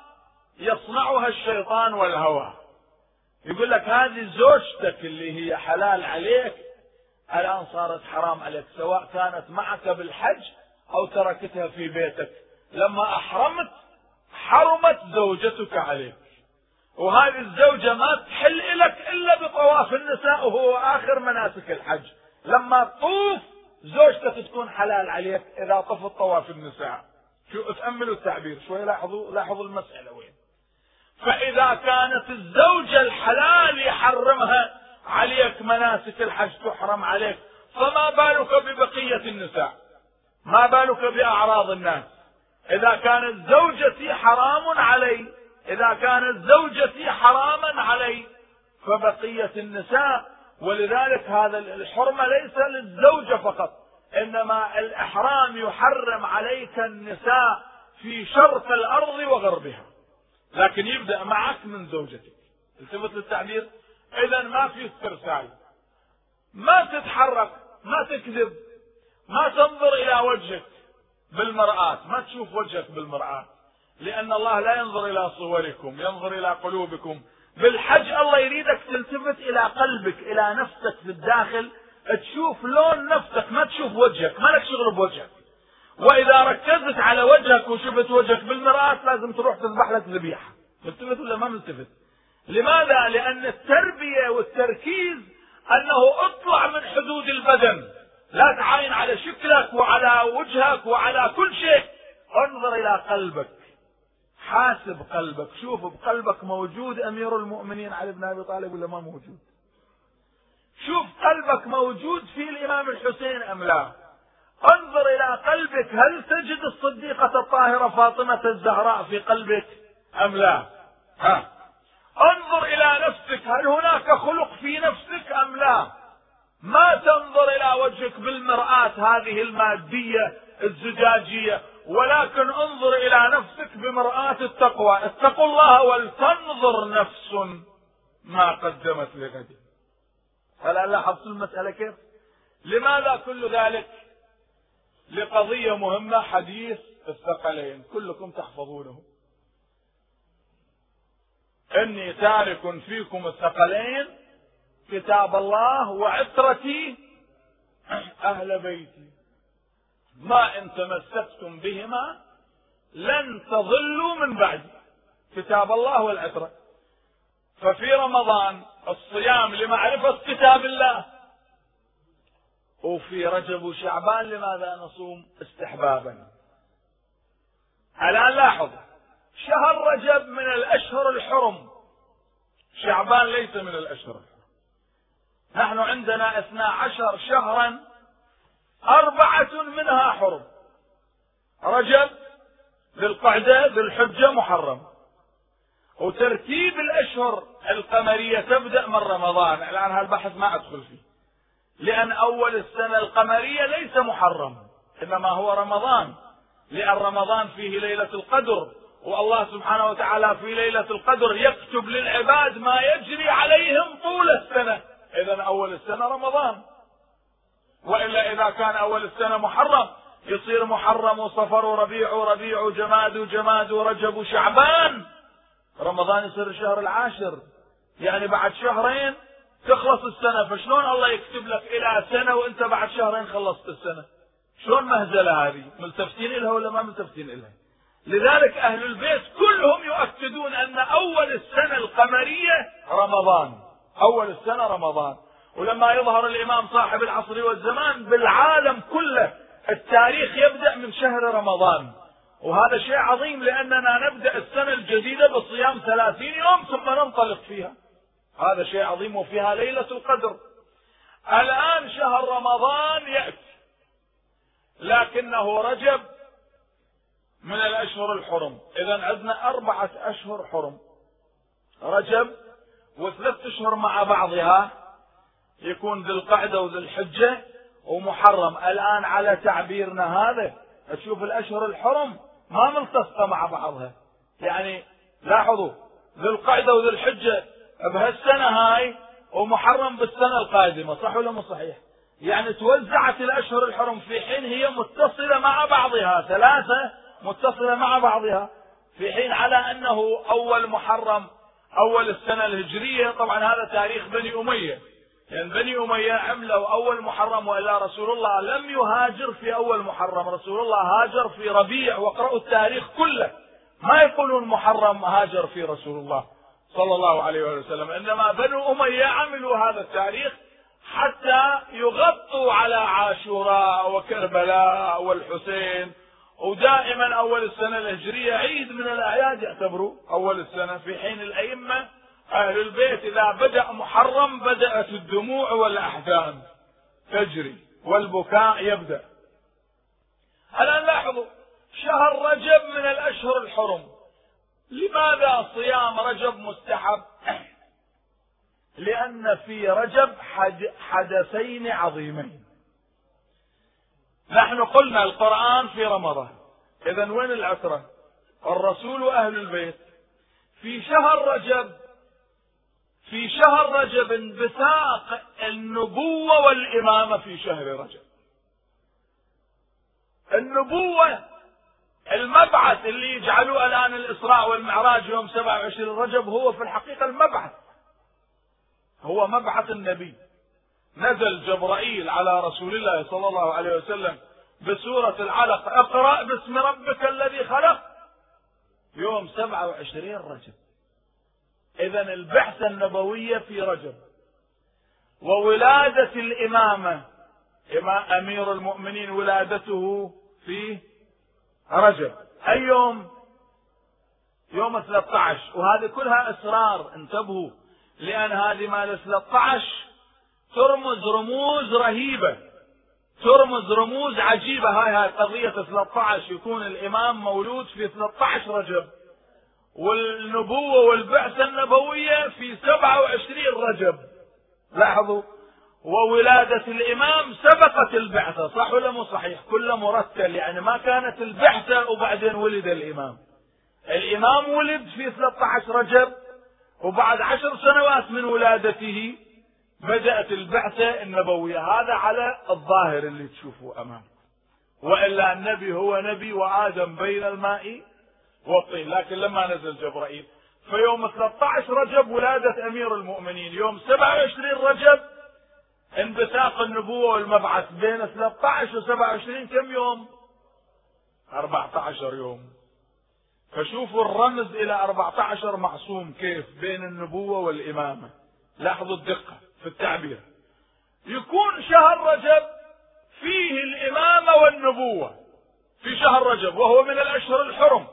يصنعها الشيطان والهوى. يقول لك هذه زوجتك اللي هي حلال عليك الآن صارت حرام عليك سواء كانت معك بالحج أو تركتها في بيتك. لما أحرمت حرمت زوجتك عليك. وهذه الزوجة ما تحل لك إلا بطواف النساء وهو آخر مناسك الحج. لما تطوف زوجتك تكون حلال عليك إذا طفت طواف النساء. شو تأملوا التعبير؟ شوي لاحظوا لاحظوا المسألة وين. فإذا كانت الزوجة الحلال يحرمها عليك مناسك الحج تحرم عليك فما بالك ببقية النساء؟ ما بالك بأعراض الناس؟ إذا كانت زوجتي حرام علي إذا كانت زوجتي حراما علي فبقية النساء ولذلك هذا الحرمة ليس للزوجة فقط إنما الإحرام يحرم عليك النساء في شرق الأرض وغربها. لكن يبدأ معك من زوجتك. التفت للتعبير؟ إذا ما في استرسال. ما تتحرك ما تكذب ما تنظر إلى وجهك بالمرآة ما تشوف وجهك بالمرآة. لأن الله لا ينظر إلى صوركم ينظر إلى قلوبكم. بالحج الله يريدك تلتفت إلى قلبك إلى نفسك في الداخل. تشوف لون نفسك ما تشوف وجهك ما لك شغل بوجهك. وإذا ركزت على وجهك وشفت وجهك بالمرآة لازم تروح تذبح لك ذبيحة. ملتفت ولا ما ملتفت؟ لماذا؟ لأن التربية والتركيز أنه اطلع من حدود البدن. لا تعاين على شكلك وعلى وجهك وعلى كل شيء. انظر إلى قلبك. حاسب قلبك شوف بقلبك موجود أمير المؤمنين علي بن أبي طالب ولا ما موجود؟ شوف قلبك موجود في الإمام الحسين أم لا؟ انظر إلى قلبك هل تجد الصديقة الطاهرة فاطمة الزهراء في قلبك أم لا؟ ها. انظر إلى نفسك هل هناك خلق في نفسك أم لا؟ ما تنظر إلى وجهك بالمرآة هذه المادية الزجاجية ولكن انظر إلى نفسك بمرآة التقوى. اتقوا الله ولتنظر نفس ما قدمت لغد. هل لاحظت المسألة كيف؟ لماذا كل ذلك؟ لقضية مهمة حديث الثقلين. كلكم تحفظونه. إني تارك فيكم الثقلين كتاب الله وعترتي أهل بيتي. ما إن تمسكتم بهما لن تضلوا من بعد. كتاب الله والعترة ففي رمضان الصيام لمعرفة كتاب الله. وفي رجب وشعبان لماذا نصوم استحبابا. الآن لاحظ شهر رجب من الأشهر الحرم. شعبان ليس من الأشهر الحرم. نحن عندنا اثنا عشر شهرا أربعة منها حرم. رجب ذي القعدة ذي الحجة محرم. وترتيب الأشهر القمرية تبدأ من رمضان. الآن هالبحث ما أدخل فيه. لأن أول السنة القمرية ليس محرم إنما هو رمضان. لأن رمضان فيه ليلة القدر والله سبحانه وتعالى في ليلة القدر يكتب للعباد ما يجري عليهم طول السنة. إذا أول السنة رمضان. وإلا إذا كان أول السنة محرم يصير محرم وصفر وربيع وربيع وجماد وجماد ورجب وشعبان رمضان يصير الشهر العاشر. يعني بعد شهرين تخلص السنة. فشلون الله يكتب لك إلى سنة وأنت بعد شهرين خلصت السنة؟ شلون مهزلة هذه؟ ملتفتين لها ولا ما ملتفتين لها لذلك أهل البيت كلهم يؤكدون أن أول السنة القمرية رمضان. أول السنة رمضان. ولما يظهر الإمام صاحب العصر والزمان بالعالم كله التاريخ يبدأ من شهر رمضان. وهذا شيء عظيم لأننا نبدأ السنة الجديدة بصيام ثلاثين يوم ثم ننطلق فيها. هذا شيء عظيم وفيها ليلة القدر. الآن شهر رمضان يأتي. لكنه رجب من الأشهر الحرم. إذا عندنا أربعة أشهر حرم. رجب وثلاث أشهر مع بعضها. يكون ذي القعدة وذي الحجة ومحرم. الآن على تعبيرنا هذا تشوف الأشهر الحرم ما ملتصقة مع بعضها. يعني لاحظوا ذي القعدة وذي الحجة بهالسنة هاي ومحرم بالسنة القادمة صح ولا مو صحيح؟ يعني توزعت الأشهر الحرم في حين هي متصلة مع بعضها ثلاثة متصلة مع بعضها في حين على أنه أول محرم أول السنة الهجرية. طبعا هذا تاريخ بني أمية. لأن بني أمية عملوا أول محرم وإلا رسول الله لم يهاجر في أول محرم. رسول الله هاجر في ربيع واقرأوا التاريخ كله. ما يقولون محرم هاجر في رسول الله صلى الله عليه وسلم. إنما بنو أمية عملوا هذا التاريخ حتى يغطوا على عاشوراء وكربلاء والحسين. ودائما أول السنة الهجرية عيد من الأعياد يعتبروا أول السنة في حين الأئمة أهل البيت إذا بدأ محرم بدأت الدموع والأحزان. تجري والبكاء يبدأ. الآن لاحظوا شهر رجب من الأشهر الحرم. لماذا صيام رجب مستحب؟ *clears throat* لأن في رجب حدثين عظيمين. نحن قلنا القرآن في رمضان. إذا وين العترة الرسول وأهل البيت. في شهر رجب في شهر رجب انبثاق النبوة والإمامة في شهر رجب. النبوة المبعث اللي يجعلوه الآن الإسراء والمعراج يوم 27 رجب هو في الحقيقة المبعث. هو مبعث النبي. نزل جبرائيل على رسول الله صلى الله عليه وسلم بسورة العلق اقرأ باسم ربك الذي خلق. يوم 27 رجب. إذا البعثة النبوية في رجب وولادة الإمامة. أمير المؤمنين ولادته في رجب أي يوم؟ يوم 13 وهذه كلها أسرار انتبهوا. لأن هذه مال 13 ترمز رموز رهيبة. ترمز رموز عجيبة. هاي هاي قضية 13 يكون الإمام مولود في 13 رجب والنبوة والبعثة النبوية في 27 رجب. لاحظوا؟ وولادة الإمام سبقت البعثة صح ولا مو صحيح؟ كله مرتل يعني ما كانت البعثة وبعدين ولد الإمام. الإمام ولد في 13 رجب وبعد عشر سنوات من ولادته بدأت البعثة النبوية. هذا على الظاهر اللي تشوفوه أمامكم. وإلا النبي هو نبي وآدم بين الماء والطين لكن لما نزل جبرائيل فيوم 13 رجب ولادة أمير المؤمنين يوم 27 رجب انبثاق النبوة والمبعث بين 13 و 27 كم يوم؟ 14 يوم. فشوفوا الرمز إلى 14 معصوم كيف بين النبوة والإمامة. لاحظوا الدقة في التعبير. يكون شهر رجب فيه الإمامة والنبوة. في شهر رجب وهو من الأشهر الحرم.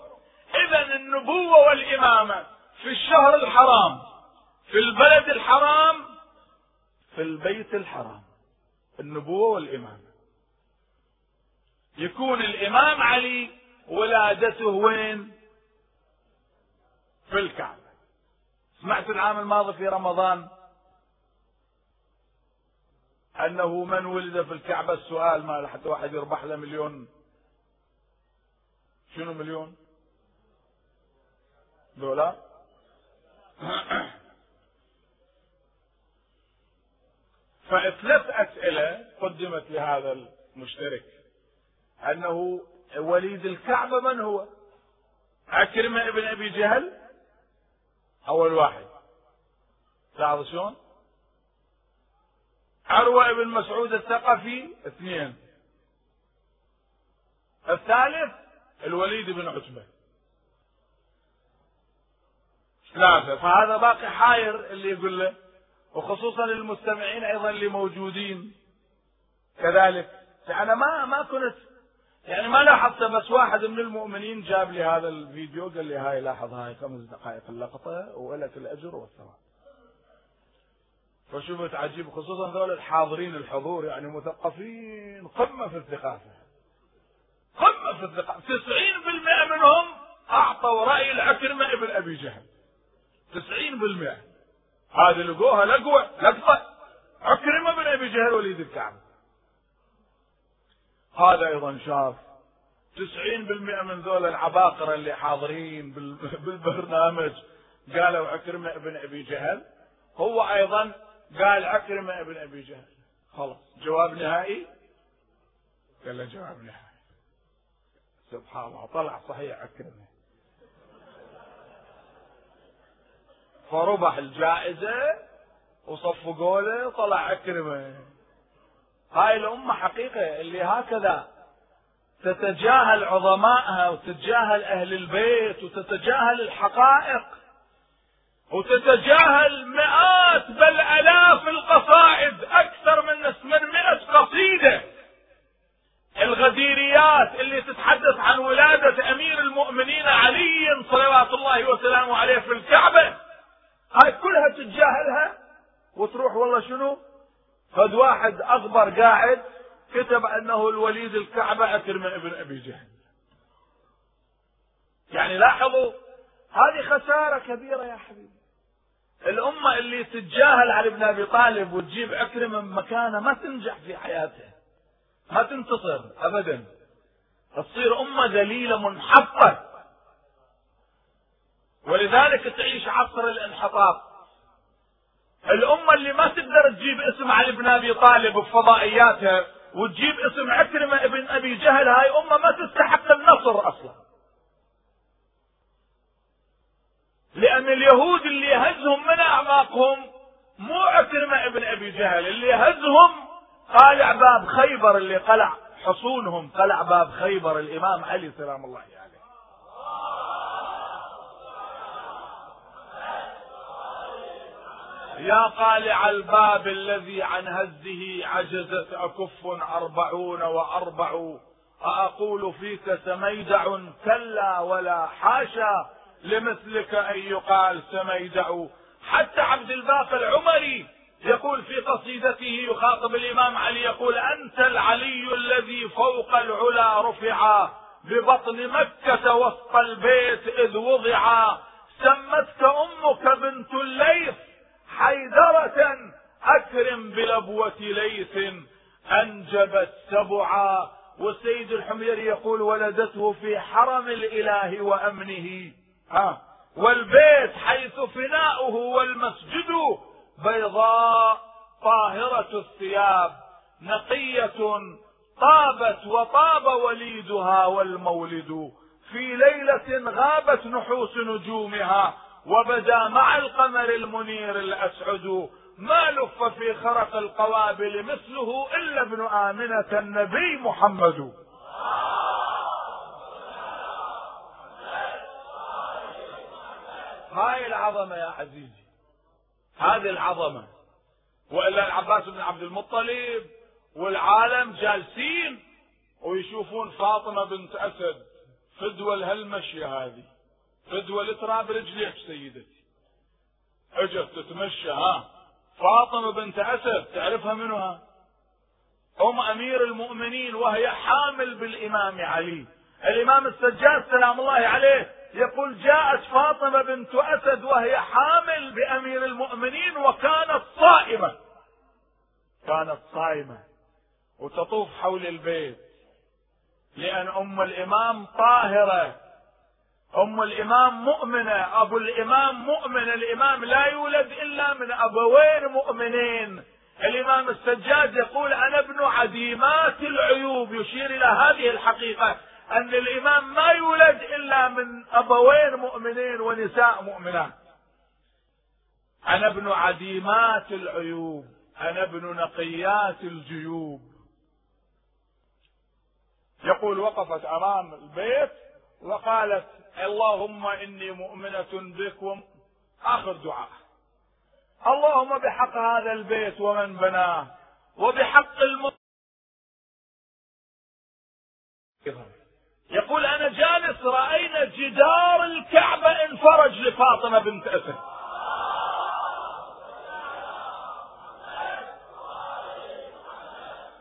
إذا النبوة والإمامة في الشهر الحرام في البلد الحرام في البيت الحرام. النبوة والإمامة. يكون الإمام علي ولادته وين؟ في الكعبة. سمعت العام الماضي في رمضان؟ أنه من ولد في الكعبة؟ السؤال ما حتى واحد يربح له مليون. شنو مليون؟ دولار *coughs* فثلاث أسئلة قدمت لهذا المشترك أنه وليد الكعبة من هو؟ عكرمة ابن أبي جهل؟ أول واحد. لاحظ شلون؟ عروة ابن مسعود الثقفي؟ اثنين. الثالث الوليد بن عتبة. ثلاثة فهذا باقي حاير اللي يقول له وخصوصا المستمعين أيضا اللي موجودين كذلك يعني ما ما كنت يعني ما لاحظت بس واحد من المؤمنين جاب لي هذا الفيديو قال لي هاي لاحظ هاي خمس دقائق اللقطة ولك الأجر والثواب. فشفت عجيب خصوصا ذول الحاضرين الحضور يعني مثقفين قمة في الثقافة. قمة في الثقافة 90% منهم أعطوا رأي العكرمة ابن أبي جهل. 90% هذه لقوها لقوه لقطه عكرمه بن أبي جهل وليد الكعبة. هذا أيضا شاف تسعين بالمئة من ذول العباقرة اللي حاضرين *laughs* بالبرنامج. قالوا عكرمة ابن أبي جهل. هو أيضا قال عكرمة ابن أبي جهل. خلاص جواب نهائي؟ قال له جواب نهائي. سبحان الله طلع صحيح عكرمة فربح الجائزة وصفقوا له طلع عكرمة هاي الأمة حقيقة اللي هكذا تتجاهل عظمائها وتتجاهل أهل البيت وتتجاهل الحقائق وتتجاهل مئات بل آلاف القصائد أكثر من من مئة قصيدة. الغديريات اللي تتحدث عن ولادة أمير المؤمنين علي صلوات الله وسلامه عليه في الكعبة هاي كلها تتجاهلها. وتروح والله شنو؟ فد واحد اغبر قاعد كتب أنه الوليد الكعبة اكرم ابن أبي جهل. يعني لاحظوا هذه خسارة كبيرة يا حبيبي. الأمة اللي تتجاهل علي بن أبي طالب وتجيب عكرمة من مكانه ما تنجح في حياتها. ما تنتصر أبدا. تصير أمة ذليلة منحطة. ولذلك تعيش عصر الانحطاط. الأمة اللي ما تقدر تجيب اسم علي بن أبي طالب بفضائياتها وتجيب اسم عكرمة ابن أبي جهل هاي أمة ما تستحق النصر أصلا. لأن اليهود اللي يهزهم من أعماقهم مو عكرمة ابن أبي جهل اللي يهزهم قالع باب خيبر اللي قلع حصونهم قلع باب خيبر الإمام علي سلام الله عليه. يا قالع الباب الذي عن هزه عجزت أكف أربعون وأربع. أقول فيك سميدع كلا ولا حاشا. لمثلك أن يقال سميدع. حتى عبد الباقي العمري يقول في قصيدته يخاطب الإمام علي يقول أنت العلي الذي فوق العلا رفعا. ببطن مكة وسط البيت إذ وضعا. سمتك أمك بنت الليث حيدرة أكرم بلبوة ليث أنجبت سبعا والسيد الحميري يقول ولدته في حرم الإله وأمنه. ها والبيت حيث فناؤه والمسجد بيضاء طاهرة الثياب نقية طابت وطاب وليدها والمولد. في ليلة غابت نحوس نجومها وبدا مع القمر المنير الأسعد ما لف في خرق القوابل مثله إلا ابن آمنة النبي محمد. هاي العظمة يا عزيزي. هذه العظمة. وإلا العباس بن عبد المطلب والعالم جالسين ويشوفون فاطمة بنت أسد فدوى الهالمشية هذه. فدوى تراب رجليك سيدتي. اجت تتمشى ها؟ فاطمة بنت أسد تعرفها منو ها؟ أم أمير المؤمنين وهي حامل بالإمام علي. الإمام السجاد سلام الله عليه يقول جاءت فاطمة بنت أسد وهي حامل بأمير المؤمنين وكانت صائمة. كانت صائمة وتطوف حول البيت لأن أم الإمام طاهرة. أم الإمام مؤمنة أبو الإمام مؤمن الإمام لا يولد إلا من أبوين مؤمنين. الإمام السجاد يقول أنا ابن عديمات العيوب يشير إلى هذه الحقيقة أن الإمام ما يولد إلا من أبوين مؤمنين ونساء مؤمنات. أنا ابن عديمات العيوب أنا ابن نقيات الجيوب. يقول وقفت أمام البيت وقالت اللهم إني مؤمنة بك آخر دعاء. اللهم بحق هذا البيت ومن بناه وبحق الم... يقول أنا جالس رأينا جدار الكعبة انفرج لفاطمة بنت أسد.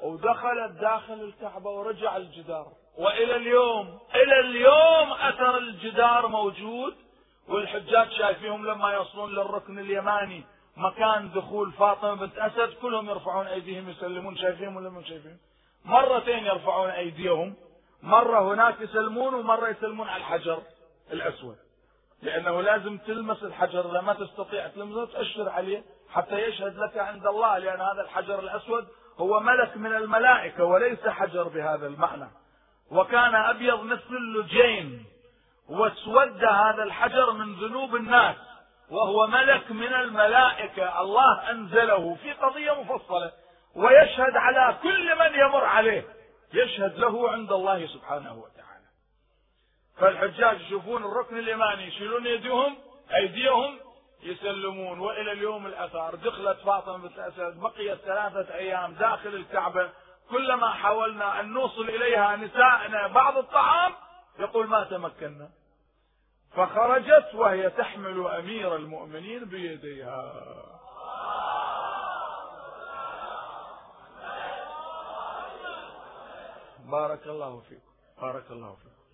ودخلت داخل الكعبة ورجع الجدار. وإلى اليوم إلى اليوم أثر الجدار موجود والحجاج شايفيهم لما يوصلون للركن اليماني مكان دخول فاطمة بنت أسد كلهم يرفعون أيديهم يسلمون شايفيهم ولا مو شايفين مرتين يرفعون أيديهم مرة هناك يسلمون ومرة يسلمون على الحجر الأسود. لأنه لازم تلمس الحجر إذا ما تستطيع تلمسه تأشر عليه حتى يشهد لك عند الله لأن هذا الحجر الأسود هو ملك من الملائكة وليس حجر بهذا المعنى. وكان أبيض مثل اللجين واسود هذا الحجر من ذنوب الناس وهو ملك من الملائكة الله أنزله في قضية مفصلة ويشهد على كل من يمر عليه يشهد له عند الله سبحانه وتعالى. فالحجاج يشوفون الركن اليماني يشيلون يديهم أيديهم يسلمون. وإلى اليوم الأثار دخلت فاطمة بنت اسد بقيت ثلاثة أيام داخل الكعبة كلما حاولنا أن نوصل إليها نساءنا بعض الطعام يقول ما تمكنا. فخرجت وهي تحمل أمير المؤمنين بيديها. بارك الله فيكم بارك الله فيكم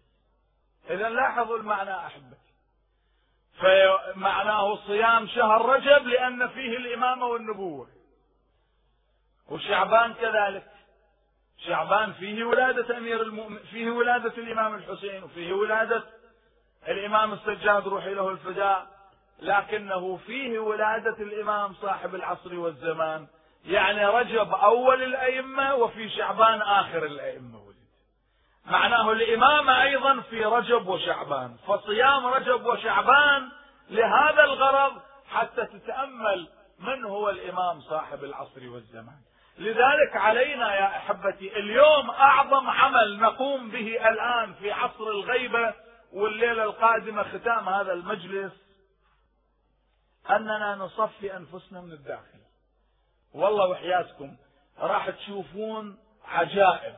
إذا لاحظوا المعنى أحبتي. فمعناه صيام شهر رجب لأن فيه الإمامة والنبوة. وشعبان كذلك. شعبان فيه ولادة أمير المؤمن فيه ولادة الإمام الحسين وفيه ولادة الإمام السجاد روحي له الفداء لكنه فيه ولادة الإمام صاحب العصر والزمان. يعني رجب أول الأئمة وفي شعبان آخر الأئمة. ولد معناه الإمامة أيضا في رجب وشعبان. فصيام رجب وشعبان لهذا الغرض حتى تتأمل من هو الإمام صاحب العصر والزمان. لذلك علينا يا أحبتي اليوم أعظم عمل نقوم به الآن في عصر الغيبة والليلة القادمة ختام هذا المجلس أننا نصفي أنفسنا من الداخل. والله وحياتكم راح تشوفون عجائب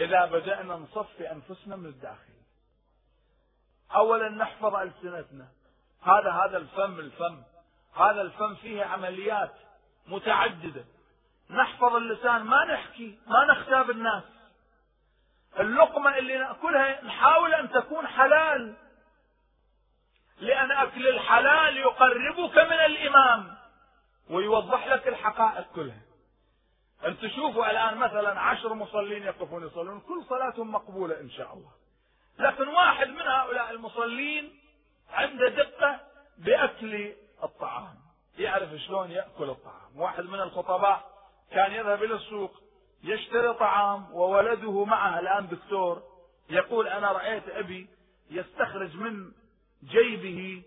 إذا بدأنا نصفي أنفسنا من الداخل. أولا نحفظ ألسنتنا. هذا هذا الفم الفم. هذا الفم فيه عمليات متعددة. نحفظ اللسان ما نحكي ما نختاب الناس. اللقمة اللي نأكلها نحاول أن تكون حلال. لأن أكل الحلال يقربك من الإمام ويوضح لك الحقائق كلها. أن تشوفوا الآن مثلا عشر مصلين يقفون يصلون كل صلاتهم مقبولة إن شاء الله. لكن واحد من هؤلاء المصلين عنده دقة بأكل الطعام يعرف شلون يأكل الطعام. واحد من الخطباء كان يذهب إلى السوق يشتري طعام وولده معه الآن دكتور يقول أنا رأيت أبي يستخرج من جيبه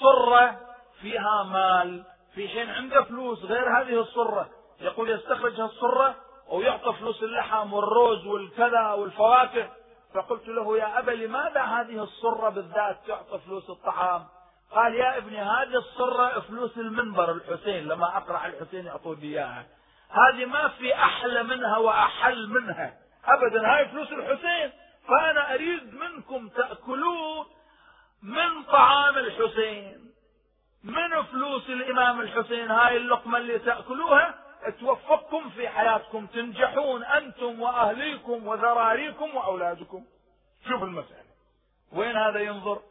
صرة فيها مال في حين عنده فلوس غير هذه الصرة يقول يستخرج الصرة ويعطى فلوس اللحم والروز والكذا والفواكه. فقلت له يا أبا لماذا هذه الصرة بالذات تعطى فلوس الطعام؟ قال يا ابني هذه الصرة فلوس المنبر الحسين لما أقرأ الحسين يعطوني إياها. هذه ما في أحلى منها وأحل منها. أبدا هاي فلوس الحسين. فأنا أريد منكم تأكلون من طعام الحسين. من فلوس الإمام الحسين؟ هاي اللقمة اللي تأكلوها توفقكم في حياتكم. تنجحون أنتم وأهليكم وذراريكم وأولادكم. شوف المسألة. وين هذا ينظر؟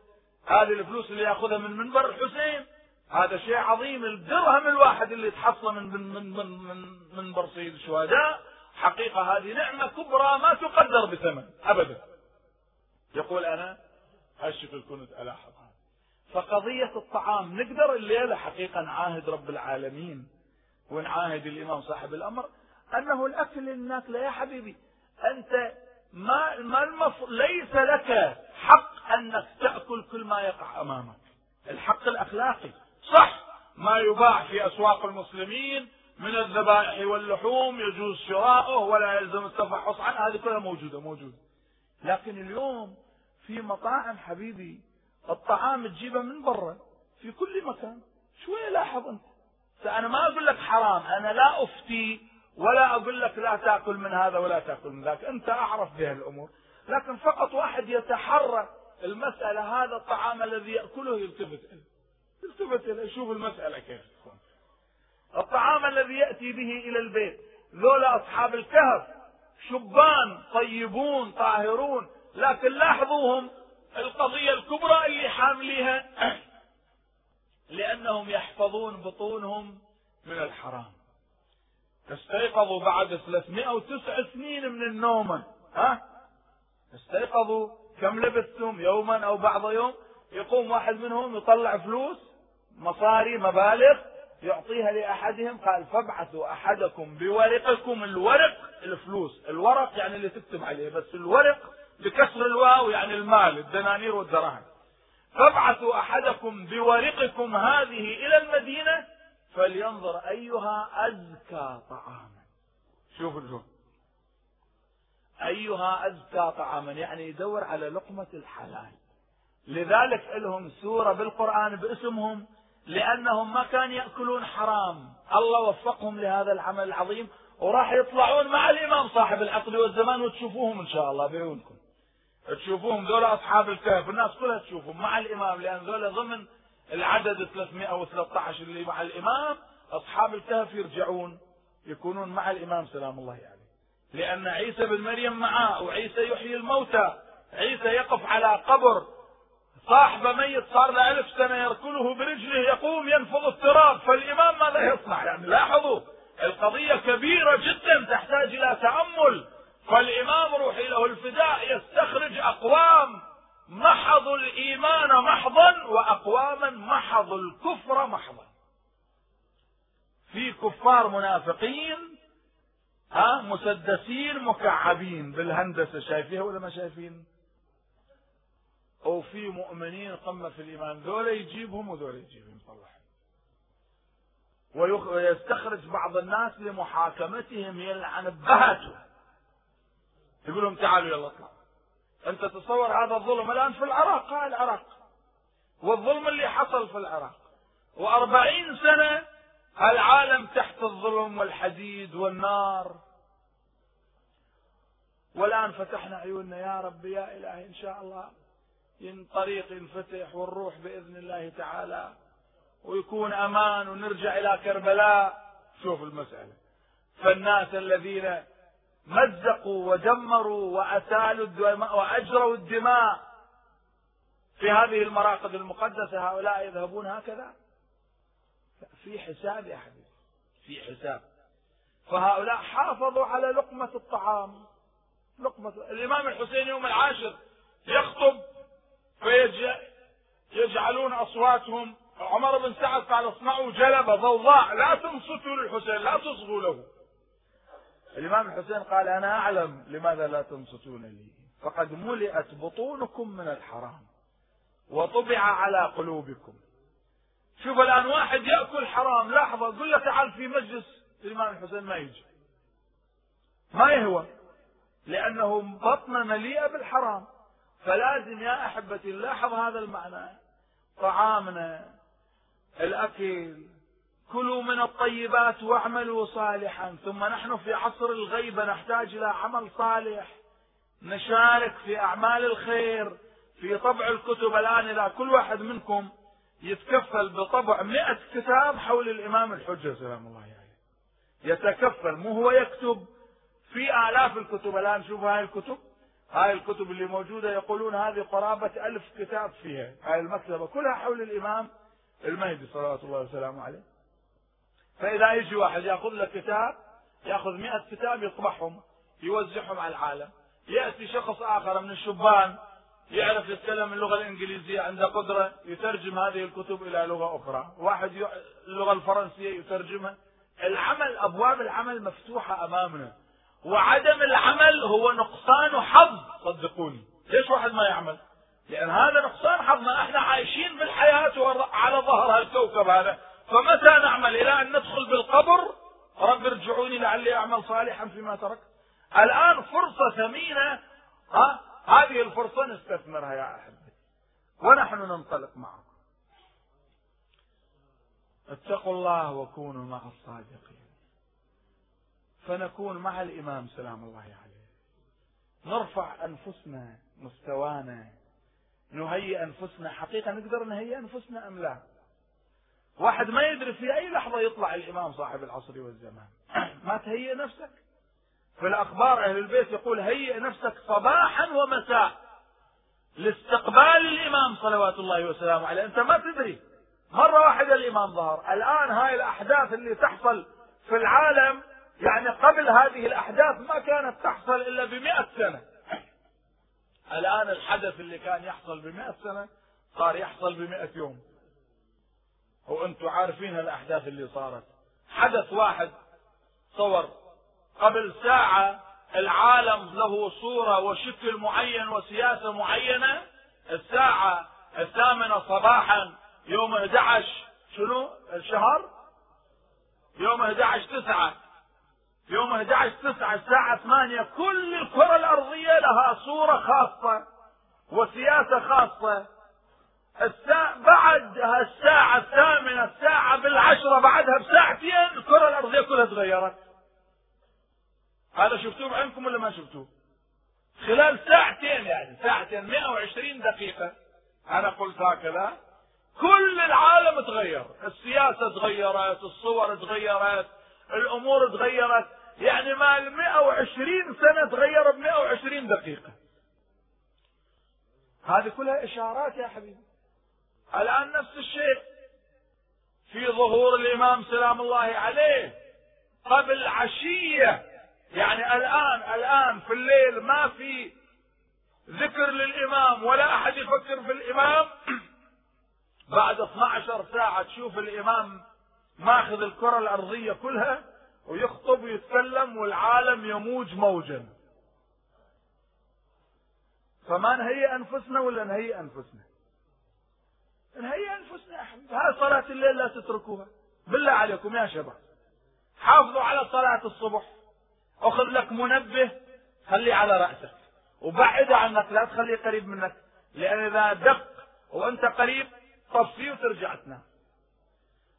هذه الفلوس اللي يأخذها من منبر الحسين. هذا شيء عظيم الدرهم الواحد اللي تحصل من من من من, من منبر سيد الشهداء حقيقة هذه نعمة كبرى ما تقدر بثمن أبدا. يقول أنا هالشكل كنت ألاحظ. فقضية الطعام نقدر الليلة حقيقة نعاهد رب العالمين ونعاهد الإمام صاحب الأمر أنه الأكل الناكلة يا حبيبي أنت ما ما المف... ليس لك حق أنك تأكل كل ما يقع أمامك. الحق الأخلاقي. صح ما يباع في أسواق المسلمين من الذبائح واللحوم يجوز شراؤه ولا يلزم التفحص عنه هذه كلها موجودة موجودة. لكن اليوم في مطاعم حبيبي الطعام تجيبه من برا في كل مكان. شوية لاحظ أنت. فأنا ما أقول لك حرام أنا لا أفتي ولا أقول لك لا تأكل من هذا ولا تأكل من ذاك. أنت أعرف بها الأمور. لكن فقط واحد يتحرى المسألة هذا الطعام الذي يأكله يلتفت إليه. يلتفت إليه يشوف المسألة كيف تكون. الطعام الذي يأتي به إلى البيت ذولا أصحاب الكهف شبان طيبون طاهرون لكن لاحظوهم القضية الكبرى اللي حامليها *clears throat* لأنهم يحفظون بطونهم من الحرام. استيقظوا بعد 309 سنين من النوم. ها؟ استيقظوا كم لبثتم يوما أو بعض يوم؟ يقوم واحد منهم يطلع فلوس مصاري مبالغ يعطيها لأحدهم قال فابعثوا أحدكم بورقكم الورق الفلوس. الورق يعني اللي تكتب عليه بس الورق بكسر الواو يعني المال الدنانير والدراهم. فابعثوا أحدكم بورقكم هذه إلى المدينة فلينظر أيها أزكى طعاما. شوف الجو أيها أزكى طعاما يعني يدور على لقمة الحلال. لذلك لهم سورة بالقرآن باسمهم لأنهم ما كانوا يأكلون حرام الله وفقهم لهذا العمل العظيم وراح يطلعون مع الإمام صاحب العقل والزمان وتشوفوهم إن شاء الله بعيونكم تشوفوهم ذولا أصحاب الكهف الناس كلها تشوفهم مع الإمام لأن ذولا ضمن العدد 313 اللي مع الإمام أصحاب الكهف يرجعون يكونون مع الإمام سلام الله عليه يعني. لأن عيسى بن مريم معاه وعيسى يحيي الموتى عيسى يقف على قبر صاحب ميت صار له ألف سنة يركله برجله يقوم ينفض التراب فالإمام ماذا يصنع؟ يعني لاحظوا القضية كبيرة جدا تحتاج إلى تأمل. فالإمام روحي له الفداء يستخرج أقوام محضوا الإيمان محضا وأقواما محضوا الكفر محضا. في كفار منافقين ها مسدسين مكعبين بالهندسة شايفيها ولا ما شايفين؟ وفي مؤمنين قمة في الإيمان ذولا يجيبهم وذولا يجيبهم طلعهم ويستخرج بعض الناس لمحاكمتهم يلعن بهته يقول لهم تعالوا يلا اطلعوا. أنت تصور هذا الظلم الآن في العراق؟ قال العراق. والظلم اللي حصل في العراق. وأربعين سنة العالم تحت الظلم والحديد والنار. والآن فتحنا عيوننا يا رب يا إلهي إن شاء الله. طريق ينفتح ونروح بإذن الله تعالى ويكون أمان ونرجع إلى كربلاء. شوف المسألة. فالناس الذين مزقوا ودمروا وأسالوا الدماء وأجروا الدماء في هذه المراقد المقدسة هؤلاء يذهبون هكذا؟ في حساب يا حبيبي. في حساب. فهؤلاء حافظوا على لقمة الطعام. لقمة الإمام الحسين يوم العاشر يخطب فيجعلون أصواتهم عمر بن سعد قال اصنعوا جلبة ضوضاء لا تنصتوا للحسين لا تصغوا له. الإمام الحسين قال أنا أعلم لماذا لا تنصتون لي. فقد ملئت بطونكم من الحرام وطبع على قلوبكم. شوف الآن واحد يأكل حرام لحظة قل له تعال في مجلس الإمام الحسين ما يجي. ما يهوى لأنه بطنه مليئة بالحرام. فلازم يا أحبتي نلاحظ هذا المعنى. طعامنا الأكل كلوا من الطيبات واعملوا صالحا ثم نحن في عصر الغيبة نحتاج إلى عمل صالح. نشارك في أعمال الخير في طبع الكتب. الآن إذا كل واحد منكم يتكفل بطبع مئة كتاب حول الإمام الحجة سلام الله عليه. يعني. يتكفل مو هو يكتب. في آلاف الكتب. الآن شوفوا هاي الكتب. هاي الكتب اللي موجودة يقولون هذه قرابة ألف كتاب فيها. هاي المكتبة كلها حول الإمام المهدي صلوات الله وسلامه عليه. فإذا يجي واحد يأخذ له كتاب يأخذ مئة كتاب يطبعهم يوزعهم على العالم. يأتي شخص آخر من الشبان يعرف يتكلم اللغة الإنجليزية عنده قدرة يترجم هذه الكتب إلى لغة أخرى. واحد. اللغة الفرنسية يترجمها. العمل أبواب العمل مفتوحة أمامنا. وعدم العمل هو نقصان حظ. صدقوني. ليش واحد ما يعمل؟ لأن هذا نقصان حظنا إحنا عايشين بالحياة على ظهر الكوكب هذا. فمتى نعمل؟ إلى أن ندخل بالقبر. رب ارجعوني لعلي أعمل صالحا فيما تركت الآن فرصة ثمينة. ها؟ هذه الفرصة نستثمرها يا أحبتي ونحن ننطلق معكم. اتقوا الله وكونوا مع الصادقين. فنكون مع الإمام سلام الله عليه. نرفع أنفسنا مستوانا. نهيئ أنفسنا. حقيقة نقدر نهيئ أنفسنا أم لا؟ واحد ما يدري في أي لحظة يطلع الإمام صاحب العصر والزمان. *clears throat* ما تهيئ نفسك؟ في الأخبار أهل البيت يقول هيئ نفسك صباحا ومساء لاستقبال الإمام صلوات الله وسلامه عليه. أنت ما تدري. مرة واحدة الإمام ظهر. الآن هاي الأحداث اللي تحصل في العالم يعني قبل هذه الأحداث ما كانت تحصل إلا بمئة سنة. الآن الحدث اللي كان يحصل بمئة سنة صار يحصل بمئة يوم. وأنتم عارفين الأحداث اللي صارت. حدث واحد صور قبل ساعة العالم له صورة وشكل معين وسياسة معينة. الساعة الثامنة صباحا يوم 11 شنو؟ الشهر؟ يوم 11 تسعة. يوم 11 تسعة الساعة 8 كل الكرة الأرضية لها صورة خاصة وسياسة خاصة. الساعة بعد الساعة الثامنة الساعة بالعشرة بعدها بساعتين الكرة الأرضية كلها تغيرت. هذا شفتوه بعينكم ولا ما شفتوه؟ خلال ساعتين يعني ساعتين 120 دقيقة. أنا قلت هكذا. كل العالم تغير. السياسة تغيرت الصور تغيرت الأمور تغيرت. يعني ما ال 120 سنة تغير ب 120 دقيقة. هذه كلها إشارات يا حبيبي. الآن نفس الشيء في ظهور الإمام سلام الله عليه قبل عشية. يعني الآن الآن في الليل ما في ذكر للإمام ولا أحد يفكر في الإمام. بعد 12 ساعة تشوف الإمام ماخذ الكرة الأرضية كلها. ويخطب ويتكلم والعالم يموج موجا. فما نهيئ أنفسنا ولا نهيئ أنفسنا؟ نهيئ حبيبي هاي صلاة الليل لا تتركوها. بالله عليكم يا شباب. حافظوا على صلاة الصبح. أخذ لك منبه خليه على رأسك. وبعده عنك لا تخليه قريب منك. لأن إذا دق وأنت قريب طفيه وترجع تنام.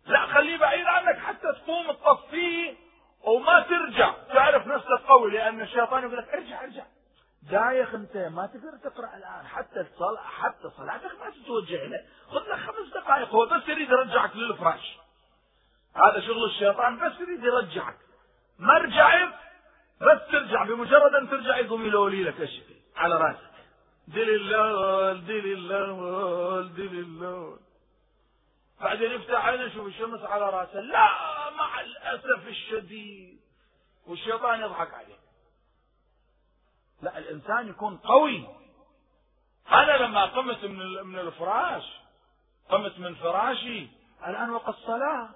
لا خليه بعيد عنك حتى تقوم تطفيه وما ترجع. تعرف نفسك قوي لأن الشيطان يقول لك ارجع ارجع. دايخ أنت ما تقدر تقرأ الآن. حتى الصلاة حتى صلاتك ما تتوجه له خذ لك خمس دقائق هو بس يريد يرجعك للفراش. هذا شغل الشيطان بس يريد يرجعك. ما رجعت بس ترجع. بمجرد أن ترجع يقوم يلولي لك على راسك. دل اللول دل اللول دل اللول بعدين يفتح عينه يشوف الشمس على راسه. لا! مع الأسف الشديد. والشيطان يضحك عليه لا الإنسان يكون قوي. أنا لما قمت من من الفراش. قمت من فراشي. الآن وقت الصلاة.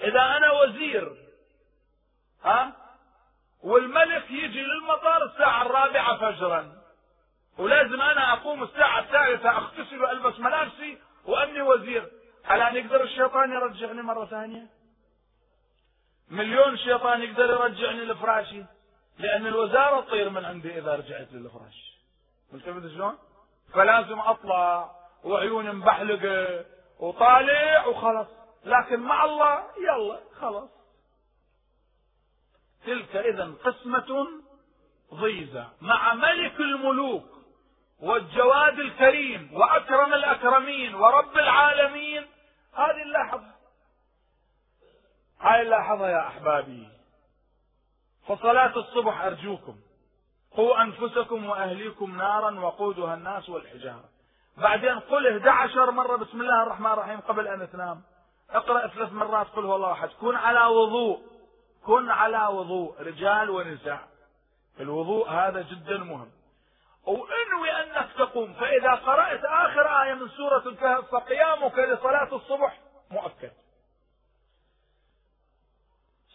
إذا أنا وزير ها؟ والملك يجي للمطار الساعة الرابعة فجرا. ولازم أنا أقوم الساعة الثالثة أغتسل وألبس ملابسي وأني وزير. ألا يقدر الشيطان يرجعني مرة ثانية؟ مليون شيطان يقدر يرجعني لفراشي؟ لأن الوزارة تطير من عندي إذا رجعت للفراش ملتفت شلون؟ فلازم أطلع وعيوني مبحلقة وطالع وخلص لكن مع الله يلا خلاص. تلك إذا قسمة ضيزى مع ملك الملوك والجواد الكريم وأكرم الأكرمين ورب العالمين هذه اللحظة هاي اللحظة يا أحبابي فصلاة الصبح أرجوكم. قوا أنفسكم وأهليكم نارا وقودها الناس والحجارة. بعدين قل 11 مرة بسم الله الرحمن الرحيم قبل أن تنام اقرأ ثلاث مرات قل هو الله أحد. كن على وضوء. كن على وضوء. رجال ونساء. الوضوء هذا جدا مهم. وانوي أنك تقوم. فإذا قرأت آخر آية من سورة الكهف فقيامك لصلاة الصبح مؤكد.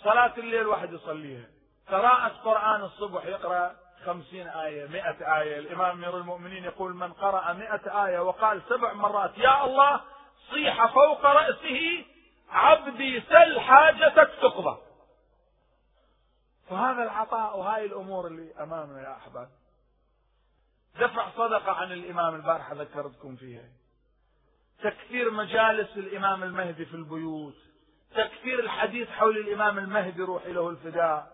صلاة الليل واحد يصليها. قراءة قرآن الصبح يقرأ خمسين آية مئة آية. الإمام أمير المؤمنين يقول من قرأ مئة آية وقال سبع مرات يا الله صيح فوق رأسه عبدي سل حاجتك تقضى. فهذا العطاء وهاي الأمور اللي أمامنا يا أحباب. دفع صدقة عن الإمام البارحة ذكرتكم فيها. تكثير مجالس الإمام المهدي في البيوت. تكثير الحديث حول الإمام المهدي روحي له الفداء.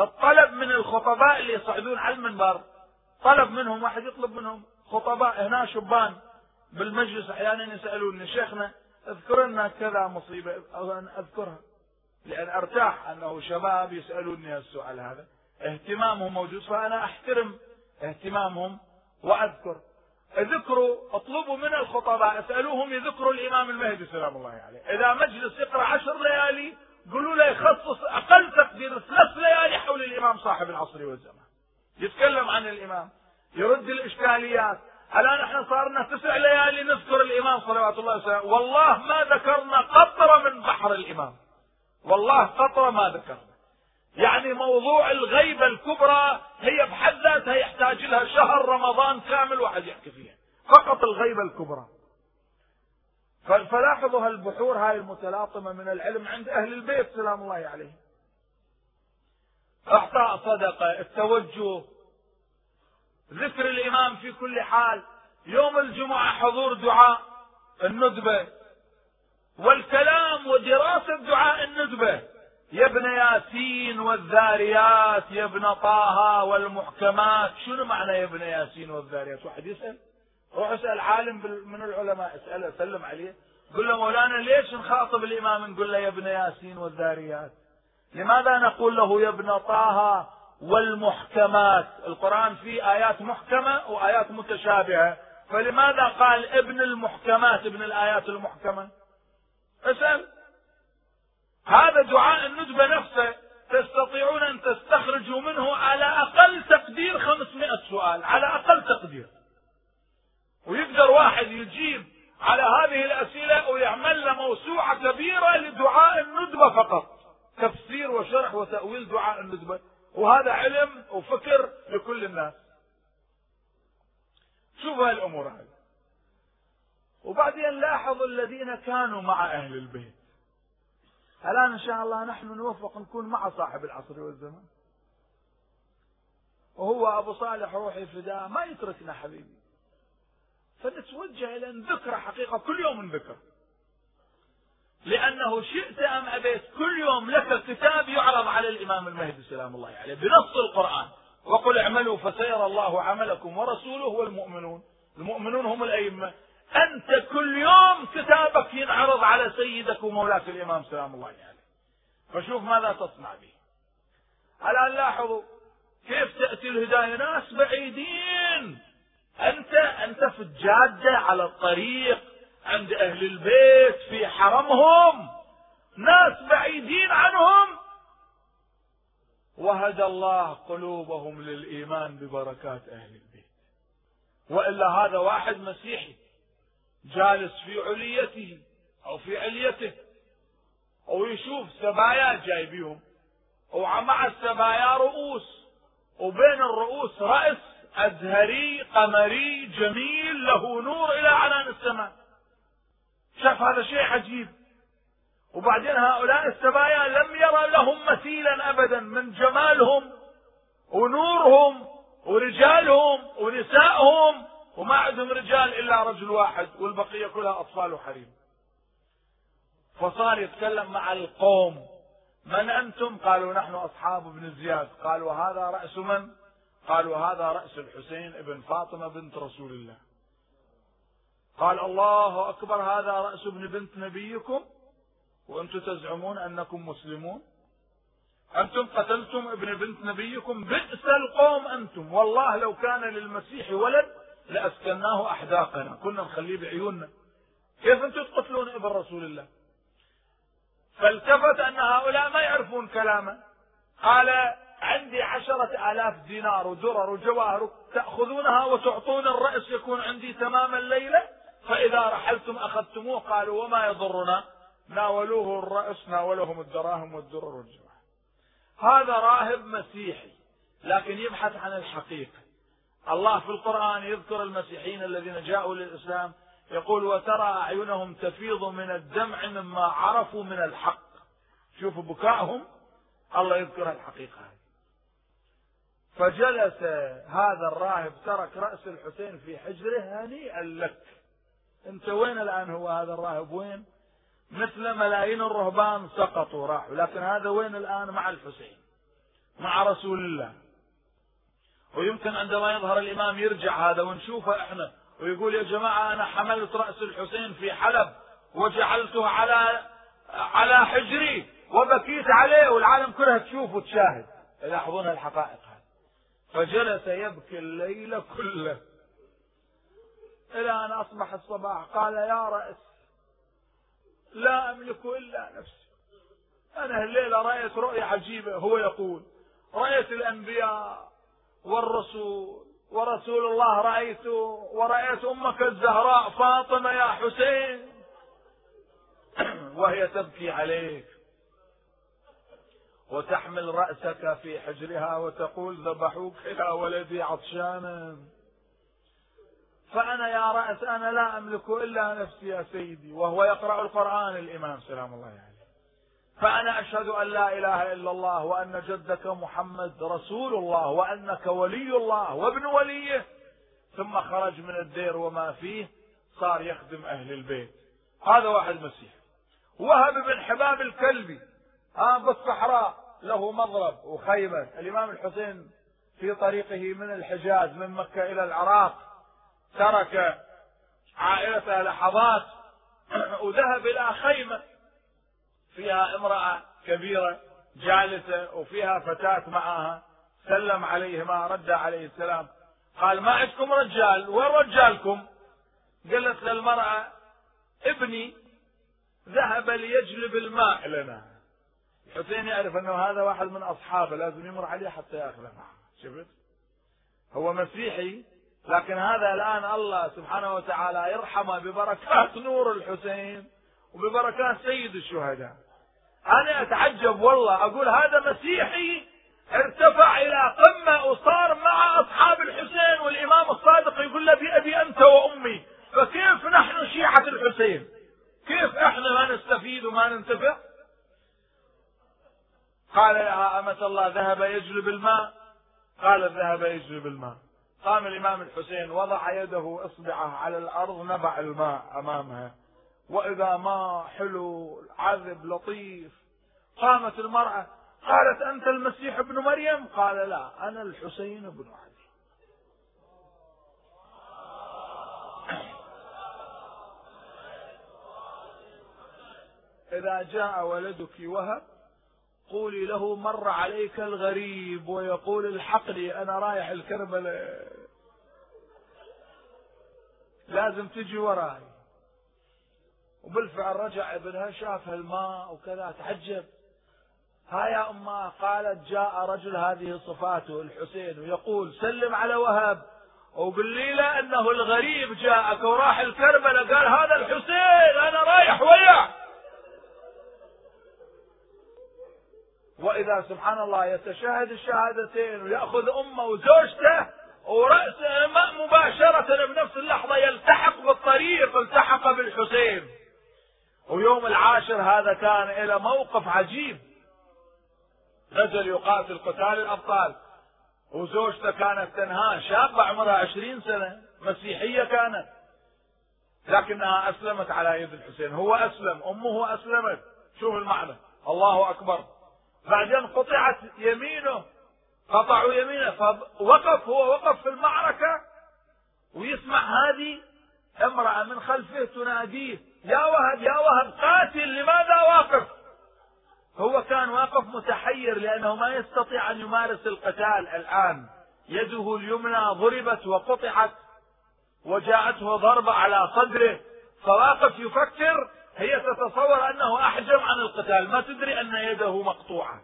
الطلب من الخطباء اللي يصعدون على المنبر طلب منهم واحد يطلب منهم خطباء هنا شبان بالمجلس أحيانا يسالوني شيخنا اذكر لنا كذا مصيبة أذكرها. لأن أرتاح أنه شباب يسألوني السؤال هذا. اهتمامهم موجود فأنا أحترم اهتمامهم وأذكر. اذكروا اطلبوا من الخطباء اسألوهم يذكروا الإمام المهدي سلام الله عليه. إذا مجلس يقرأ عشر ليالي قولوا له يخصص أقل تقدير ثلاث ليالي حول الإمام صاحب العصر والزمان. يتكلم عن الإمام يرد الإشكاليات. الان إحنا صار لنا تسع ليالي نذكر الإمام صلوات الله وسلامه والله ما ذكرنا قطره من بحر الإمام. والله قطره ما ذكرنا. يعني موضوع الغيبة الكبرى هي بحد ذاتها يحتاج لها شهر رمضان كامل واحد يحكي فيها. فقط الغيبة الكبرى. فلاحظوا هالبحور هاي المتلاطمة من العلم عند أهل البيت سلام الله عليهم. إعطاء صدقة التوجه ذكر الإمام في كل حال يوم الجمعة حضور دعاء الندبة والكلام ودراسة دعاء الندبة. يا ابن ياسين والذاريات يا ابن طه والمحكمات. شنو معنى يا ابن ياسين والذاريات؟ واحد يسأل؟ روح اسأل عالم من العلماء اسأله سلم عليه. قل له مولانا ليش نخاطب الإمام؟ نقول له يا ابن ياسين والذاريات لماذا نقول له يا ابن طه والمحكمات؟ القرآن فيه آيات محكمة وآيات متشابهة. فلماذا قال ابن المحكمات؟ ابن الآيات المحكمة. أسأل. هذا دعاء الندبة نفسه. تستطيعون أن تستخرجوا منه على أقل تقدير خمسمائة سؤال على أقل تقدير. ويقدر واحد يجيب على هذه الأسئلة ويعمل له موسوعة كبيرة لدعاء الندبة فقط. تفسير وشرح وتأويل دعاء الندبة. وهذا علم وفكر لكل الناس. شوفوا هالأمور هذه وبعدين لاحظوا الذين كانوا مع أهل البيت. الآن إن شاء الله نحن نوفق نكون مع صاحب العصر والزمان. وهو أبو صالح روحي فداء ما يتركنا حبيبي. فنتوجه إلى نذكره حقيقة كل يوم نذكر لأنه شئت أم أبيت كل يوم لك كتاب يعرض على الإمام المهدي سلام الله عليه بنص القرآن. وقل اعملوا فسيرى الله عملكم ورسوله والمؤمنون. المؤمنون هم الأئمة. أنت كل يوم كتابك ينعرض على سيدك ومولاك الإمام سلام الله عليه. فشوف ماذا تصنع به. الآن لاحظوا كيف تأتي الهداية. ناس بعيدين. أنت أنت في الجادة على الطريق عند أهل البيت في حرمهم ناس بعيدين عنهم. وهدى الله قلوبهم للإيمان ببركات أهل البيت. وإلا هذا واحد مسيحي جالس في عليته أو في عليته أو يشوف سبايا جايبيهم ومع السبايا رؤوس وبين الرؤوس رأس. أزهري قمري جميل له نور إلى عنان السماء. شاف هذا شيء عجيب. وبعدين هؤلاء السبايا لم يرى لهم مثيلا أبدا من جمالهم ونورهم ورجالهم ونسائهم وما عندهم رجال إلا رجل واحد والبقية كلها أطفال وحريم. فصار يتكلم مع القوم. من أنتم؟ قالوا نحن أصحاب ابن زياد. قالوا هذا رأس من؟ قالوا هذا رأس الحسين ابن فاطمة بنت رسول الله. قال الله أكبر هذا رأس ابن بنت نبيكم. وأنتم تزعمون أنكم مسلمون. أنتم قتلتم ابن بنت نبيكم. بئس القوم أنتم. والله لو كان للمسيح ولد لأسكناه أحداقنا. كنا نخليه بعيوننا. كيف أنتم تقتلون ابن رسول الله؟ فالتفت أن هؤلاء ما يعرفون كلامه. قال عندي عشرة آلاف دينار ودرر وجواهر تأخذونها وتعطون الرأس يكون عندي تمام الليلة؟ فإذا رحلتم أخذتموه قالوا وما يضرنا؟ ناولوه الرأس ناولهم الدراهم والدرر والجواهر هذا راهب مسيحي لكن يبحث عن الحقيقة. الله في القرآن يذكر المسيحيين الذين جاءوا للإسلام يقول وترى أعينهم تفيض من الدمع مما عرفوا من الحق. شوفوا بكائهم الله يذكر الحقيقة فجلس هذا الراهب ترك رأس الحسين في حجره هنيئا لك. أنت وين الآن هو هذا الراهب؟ وين؟ مثل ملايين الرهبان سقطوا راحوا لكن هذا وين الآن؟ مع الحسين مع رسول الله. ويمكن عندما يظهر الإمام يرجع هذا ونشوفه إحنا ويقول يا جماعة أنا حملت رأس الحسين في حلب وجعلته على على حجري وبكيت عليه والعالم كلها تشوف وتشاهد. يلاحظون الحقائق. فجلس يبكي الليل كله. إلى أن أصبح الصباح. قال يا رأس لا أملك إلا نفسي. أنا الليلة رأيت رؤية عجيبة. هو يقول رأيت الأنبياء والرسول ورسول الله رأيته ورأيت أمك الزهراء فاطمة يا حسين. *clears throat* وهي تبكي عليك. وتحمل رأسك في حجرها وتقول ذبحوك يا ولدي عطشانا. فأنا يا رأس أنا لا أملك إلا نفسي يا سيدي وهو يقرأ القرآن الإمام سلام الله عليه. يعني. فأنا أشهد أن لا إله إلا الله وأن جدك محمد رسول الله وأنك ولي الله وابن وليه. ثم خرج من الدير وما فيه صار يخدم أهل البيت. هذا واحد مسيح. وهب بن حباب الكلبي آه بالصحراء له مضرب وخيمة الإمام الحسين في طريقه من الحجاز من مكة إلى العراق ترك عائلته لحظات *clears throat* وذهب إلى خيمة. فيها امرأة كبيرة جالسة وفيها فتاة معها. سلم عليهما رد عليه السلام. قال ما عندكم رجال؟ وين رجالكم؟ قالت للمرأة ابني ذهب ليجلب الماء لنا. الحسين يعرف انه هذا واحد من اصحابه لازم يمر عليه حتى ياخذه معه. شفت؟ هو مسيحي لكن هذا الآن الله سبحانه وتعالى يرحمه ببركات *laughs* نور الحسين وببركات سيد الشهداء. أنا أتعجب والله أقول هذا مسيحي ارتفع إلى قمة وصار مع أصحاب الحسين والإمام الصادق يقول له بأبي أنت وأمي فكيف نحن شيعة الحسين؟ كيف إحنا ما نستفيد وما ننتفع؟ قال لها أمة الله ذهب يجلب الماء قالت ذهب يجلب الماء قام الإمام الحسين وضع يده إصبعه على الأرض نبع الماء أمامها. وإذا ما حلو عذب لطيف. قامت المرأة قالت أنت المسيح ابن مريم؟ قال لا أنا الحسين بن علي. إذا جاء ولدك وهب قولي له مر عليك الغريب ويقول الحقني أنا رايح الكربلاء لازم تجي وراي. وبالفعل رجع ابنها شاف الماء وكذا تعجب. ها يا أمه قالت جاء رجل هذه صفاته الحسين ويقول سلم على وهب. وقل لي له إنه الغريب جاءك وراح الكربلاء قال هذا الحسين أنا رايح وياه. وإذا سبحان الله يتشاهد الشهادتين ويأخذ أمه وزوجته ورأسه مباشرة بنفس اللحظة يلتحق بالطريق التحق بالحسين. ويوم العاشر هذا كان إلى موقف عجيب. نزل يقاتل قتال الأبطال. وزوجته كانت تنهاه شابة عمرها عشرين سنة مسيحية كانت. لكنها أسلمت على يد الحسين. هو أسلم أمه أسلمت. شوف المعنى. الله أكبر. بعدين قطعت يمينه قطعوا يمينه فوقف هو وقف في المعركة ويسمع هذه امرأة من خلفه تناديه يا وهب يا وهب قاتل لماذا واقف؟ هو كان واقف متحير لأنه ما يستطيع أن يمارس القتال الآن. يده اليمنى ضربت وقطعت وجاءته ضربة على صدره فواقف يفكر تتصور أنه أحجم عن القتال. ما تدري أن يده مقطوعة.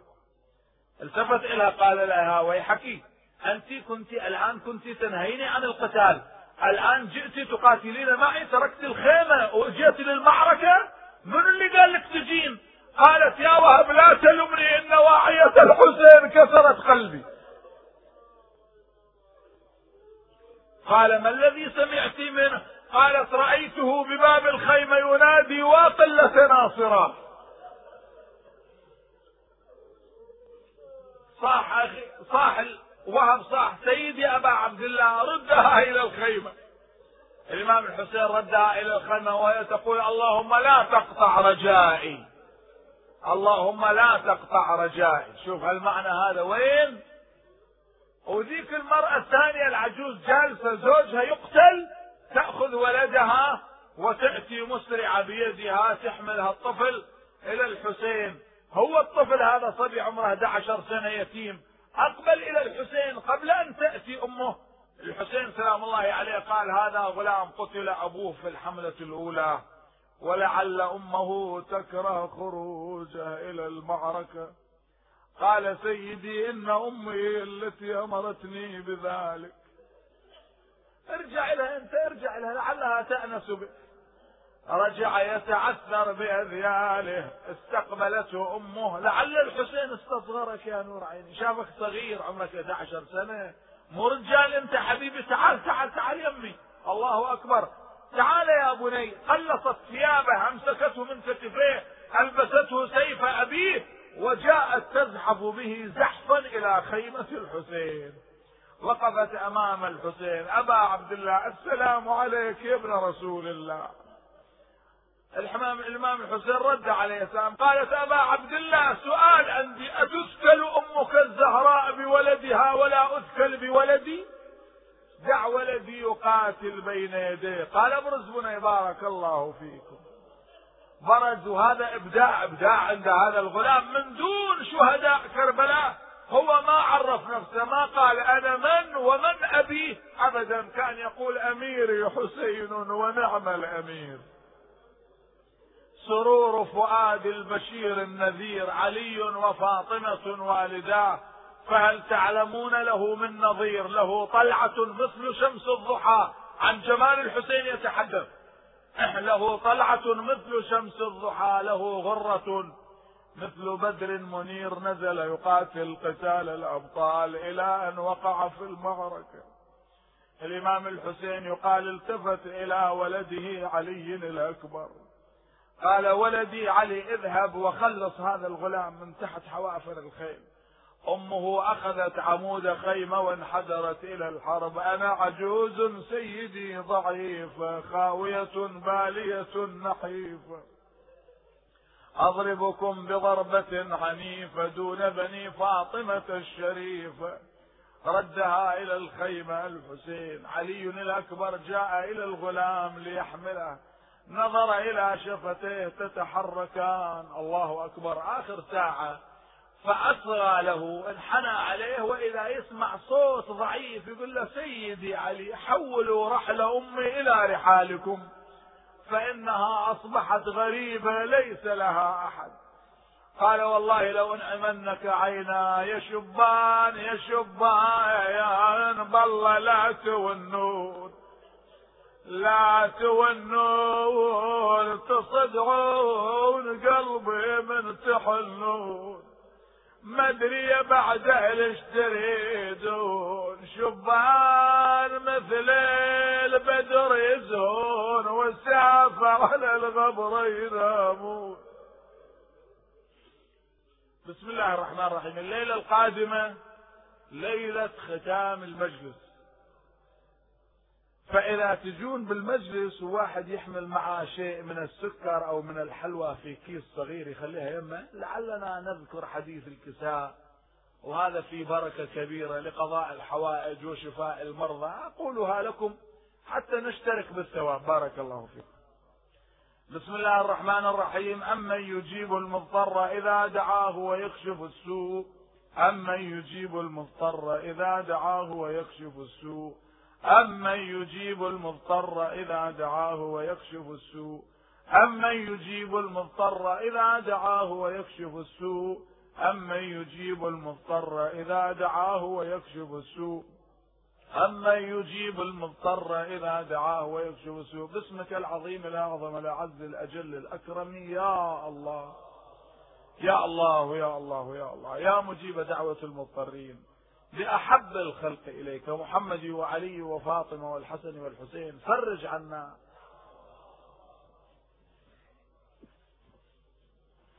التفت إليها قال لها ويحكي أنت كنت الآن كنت تنهيني عن القتال. الآن جئت تقاتلين معي تركت الخيمة وجئت للمعركة. من اللي قال لك تجين؟ قالت يا وهب لا تلمني إن واعية الحسين كسرت قلبي. قال ما الذي سمعت منه؟ قالت رأيته بباب الخيمة ينادي وقلة ناصرة صاح صاح وهب صاح سيدي أبا عبد الله ردها إلى الخيمة. الإمام الحسين ردها إلى الخيمة وهي تقول اللهم لا تقطع رجائي. اللهم لا تقطع رجائي. شوف هالمعنى هذا وين؟ وذيك المرأة الثانية العجوز جالسة زوجها يقتل تأخذ ولدها وتأتي مسرعة بيدها تحملها الطفل إلى الحسين. هو الطفل هذا صبي عمره 11 سنة يتيم. أقبل إلى الحسين قبل أن تأتي أمه. الحسين سلام الله عليه قال هذا غلام قتل أبوه في الحملة الأولى. ولعل أمه تكره خروجه إلى المعركة. قال سيدي إن أمي التي أمرتني بذلك. ارجع لها أنت ارجع لها لعلها تأنس بك رجع يتعثر بأذياله استقبلته أمه. لعل الحسين استصغرك يا نور عيني. شافك صغير عمرك 11 سنة. مو رجال أنت حبيبي. تعال تعال تعال يمي الله أكبر. تعال يا بني. قلصت ثيابه أمسكته من كتفيه ألبسته سيف أبيه وجاءت تزحف به زحفا إلى خيمة الحسين. وقفت أمام الحسين. أبا عبد الله السلام عليك يا ابن رسول الله. الحمام الإمام الحسين رد عليه السلام قالت أبا عبد الله سؤال عندي أتسكل أمك الزهراء بولدها ولا أثكل بولدي؟ دع ولدي يقاتل بين يديه قال أبرز بني بارك الله فيكم. برز وهذا إبداع إبداع عند هذا الغلام من دون شهداء كربلاء. هو ما عرف نفسه ما قال أنا من ومن ابيه ابدا كان يقول أميري حسين ونعم الأمير. سرور فؤاد البشير النذير علي وفاطمة والداه. فهل تعلمون له من نظير؟ له طلعة مثل شمس الضحى. عن جمال الحسين يتحدث. *clears throat* له طلعة مثل شمس الضحى له غرة مثل بدر منير نزل يقاتل قتال الأبطال إلى أن وقع في المعركة. الإمام الحسين يقال التفت إلى ولده علي الأكبر. قال ولدي علي اذهب وخلص هذا الغلام من تحت حوافر الخيل. أمه أخذت عمود خيمة وانحدرت إلى الحرب. أنا عجوز سيدي ضعيفه خاوية بالية نحيفه أضربكم بضربة عنيفه دون بني فاطمة الشريفه ردها إلى الخيمه الحسين. علي الأكبر جاء إلى الغلام ليحمله. نظر إلى شفتيه تتحركان. الله أكبر. آخر ساعة. فأصغى له انحنى عليه وإذا يسمع صوت ضعيف يقول له سيدي علي حولوا رحل أمي إلى رحالكم. فإنها أصبحت غريبة ليس لها أحد. قال والله لو انعمنك عينا يشبان يشبان يا بالله لا تونون. لا تونون تصدعون قلبي من تحنون. ما أدري بعد إيش تريدون. شبان مثل البدر يزهون والسافة على الغبر ينامون. بسم الله الرحمن الرحيم. الليلة القادمة ليلة ختام المجلس. فإذا تجون بالمجلس وواحد يحمل معاه شيء من السكر أو من الحلوى في كيس صغير يخليها يمه لعلنا نذكر حديث الكساء. وهذا في بركة كبيرة لقضاء الحوائج وشفاء المرضى. أقولها لكم حتى نشترك بالثواب. بارك الله فيكم. بسم الله الرحمن الرحيم. أمن يجيب المضطر إذا دعاه ويكشف السوء؟ أمن يجيب المضطر إذا دعاه ويكشف السوء؟ أمن يجيب المضطر إذا دعاه ويكشف السوء؟ أمن يجيب المضطر إذا دعاه ويكشف السوء؟ أمن يجيب المضطر إذا دعاه ويكشف السوء؟ أمن يجيب المضطر إذا دعاه ويكشف السوء؟ باسمك العظيم الأعظم الأعز الأجل الأكرم. يا الله يا الله يا الله يا الله. يا مجيب دعوة المضطرين. بأحب الخلق إليك محمد وعلي وفاطمة والحسن والحسين. فرج عنا.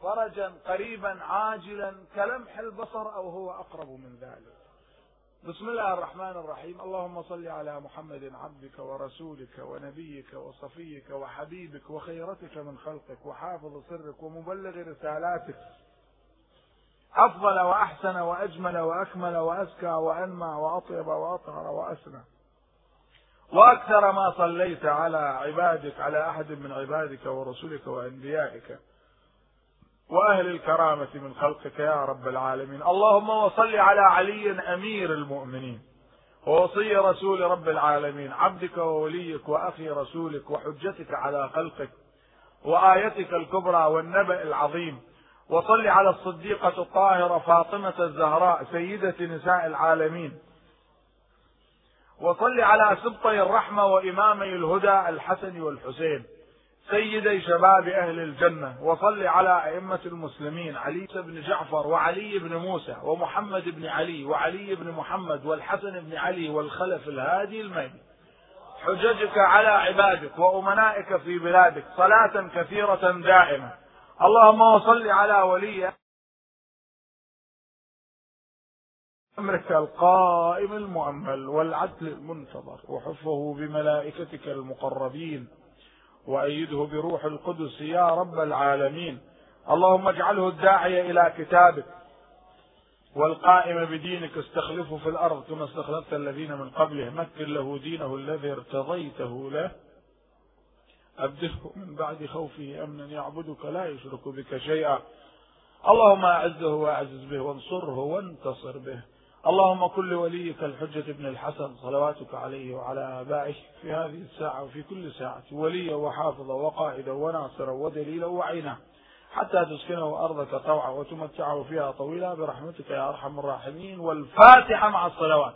فرجا قريبا عاجلا كلمح البصر أو هو أقرب من ذلك. بسم الله الرحمن الرحيم، اللهم صل على محمد عبدك ورسولك ونبيك وصفيك وحبيبك وخيرتك من خلقك وحافظ سرك ومبلغ رسالاتك. أفضل وأحسن وأجمل وأكمل وأزكى وأنمى وأطيب وأطهر وأسنى. وأكثر ما صليت على عبادك على أحد من عبادك ورسلك وأنبيائك. وأهل الكرامة من خلقك يا رب العالمين. اللهم وصل على علي أمير المؤمنين. ووصي رسول رب العالمين. عبدك ووليك وأخي رسولك وحجتك على خلقك وآيتك الكبرى والنبأ العظيم. وصل على الصديقة الطاهرة فاطمة الزهراء سيدة نساء العالمين. وصل على سبطي الرحمة وإمامي الهدى الحسن والحسين. سيدي شباب أهل الجنة وصل على أئمة المسلمين علي بن جعفر وعلي بن موسى ومحمد بن علي وعلي بن محمد والحسن بن علي والخلف الهادي المهدي. حججك على عبادك وأمنائك في بلادك صلاة كثيرة دائمة. اللهم وصل على ولي أمرك القائم المؤمل والعدل المنتظر وحفه بملائكتك المقربين. وأيده بروح القدس يا رب العالمين. اللهم اجعله الداعي إلى كتابك والقائم بدينك. استخلفه في الأرض كما استخلفت الذين من قبله. مكن له دينه الذي ارتضيته له. أبدله من بعد خوفه أمنا. يعبدك لا يشرك بك شيئا. اللهم أعزه وأعزز به وانصره وانتصر به. اللهم كن لوليك الحجة بن الحسن صلواتك عليه وعلى آبائه في هذه الساعة وفي كل ساعة وليا وحافظا وقائدا وناصرا ودليلا وعينا حتى تسكنه أرضك طوعا وتمتعه فيها طويلا برحمتك يا أرحم الراحمين والفاتحة مع الصلوات.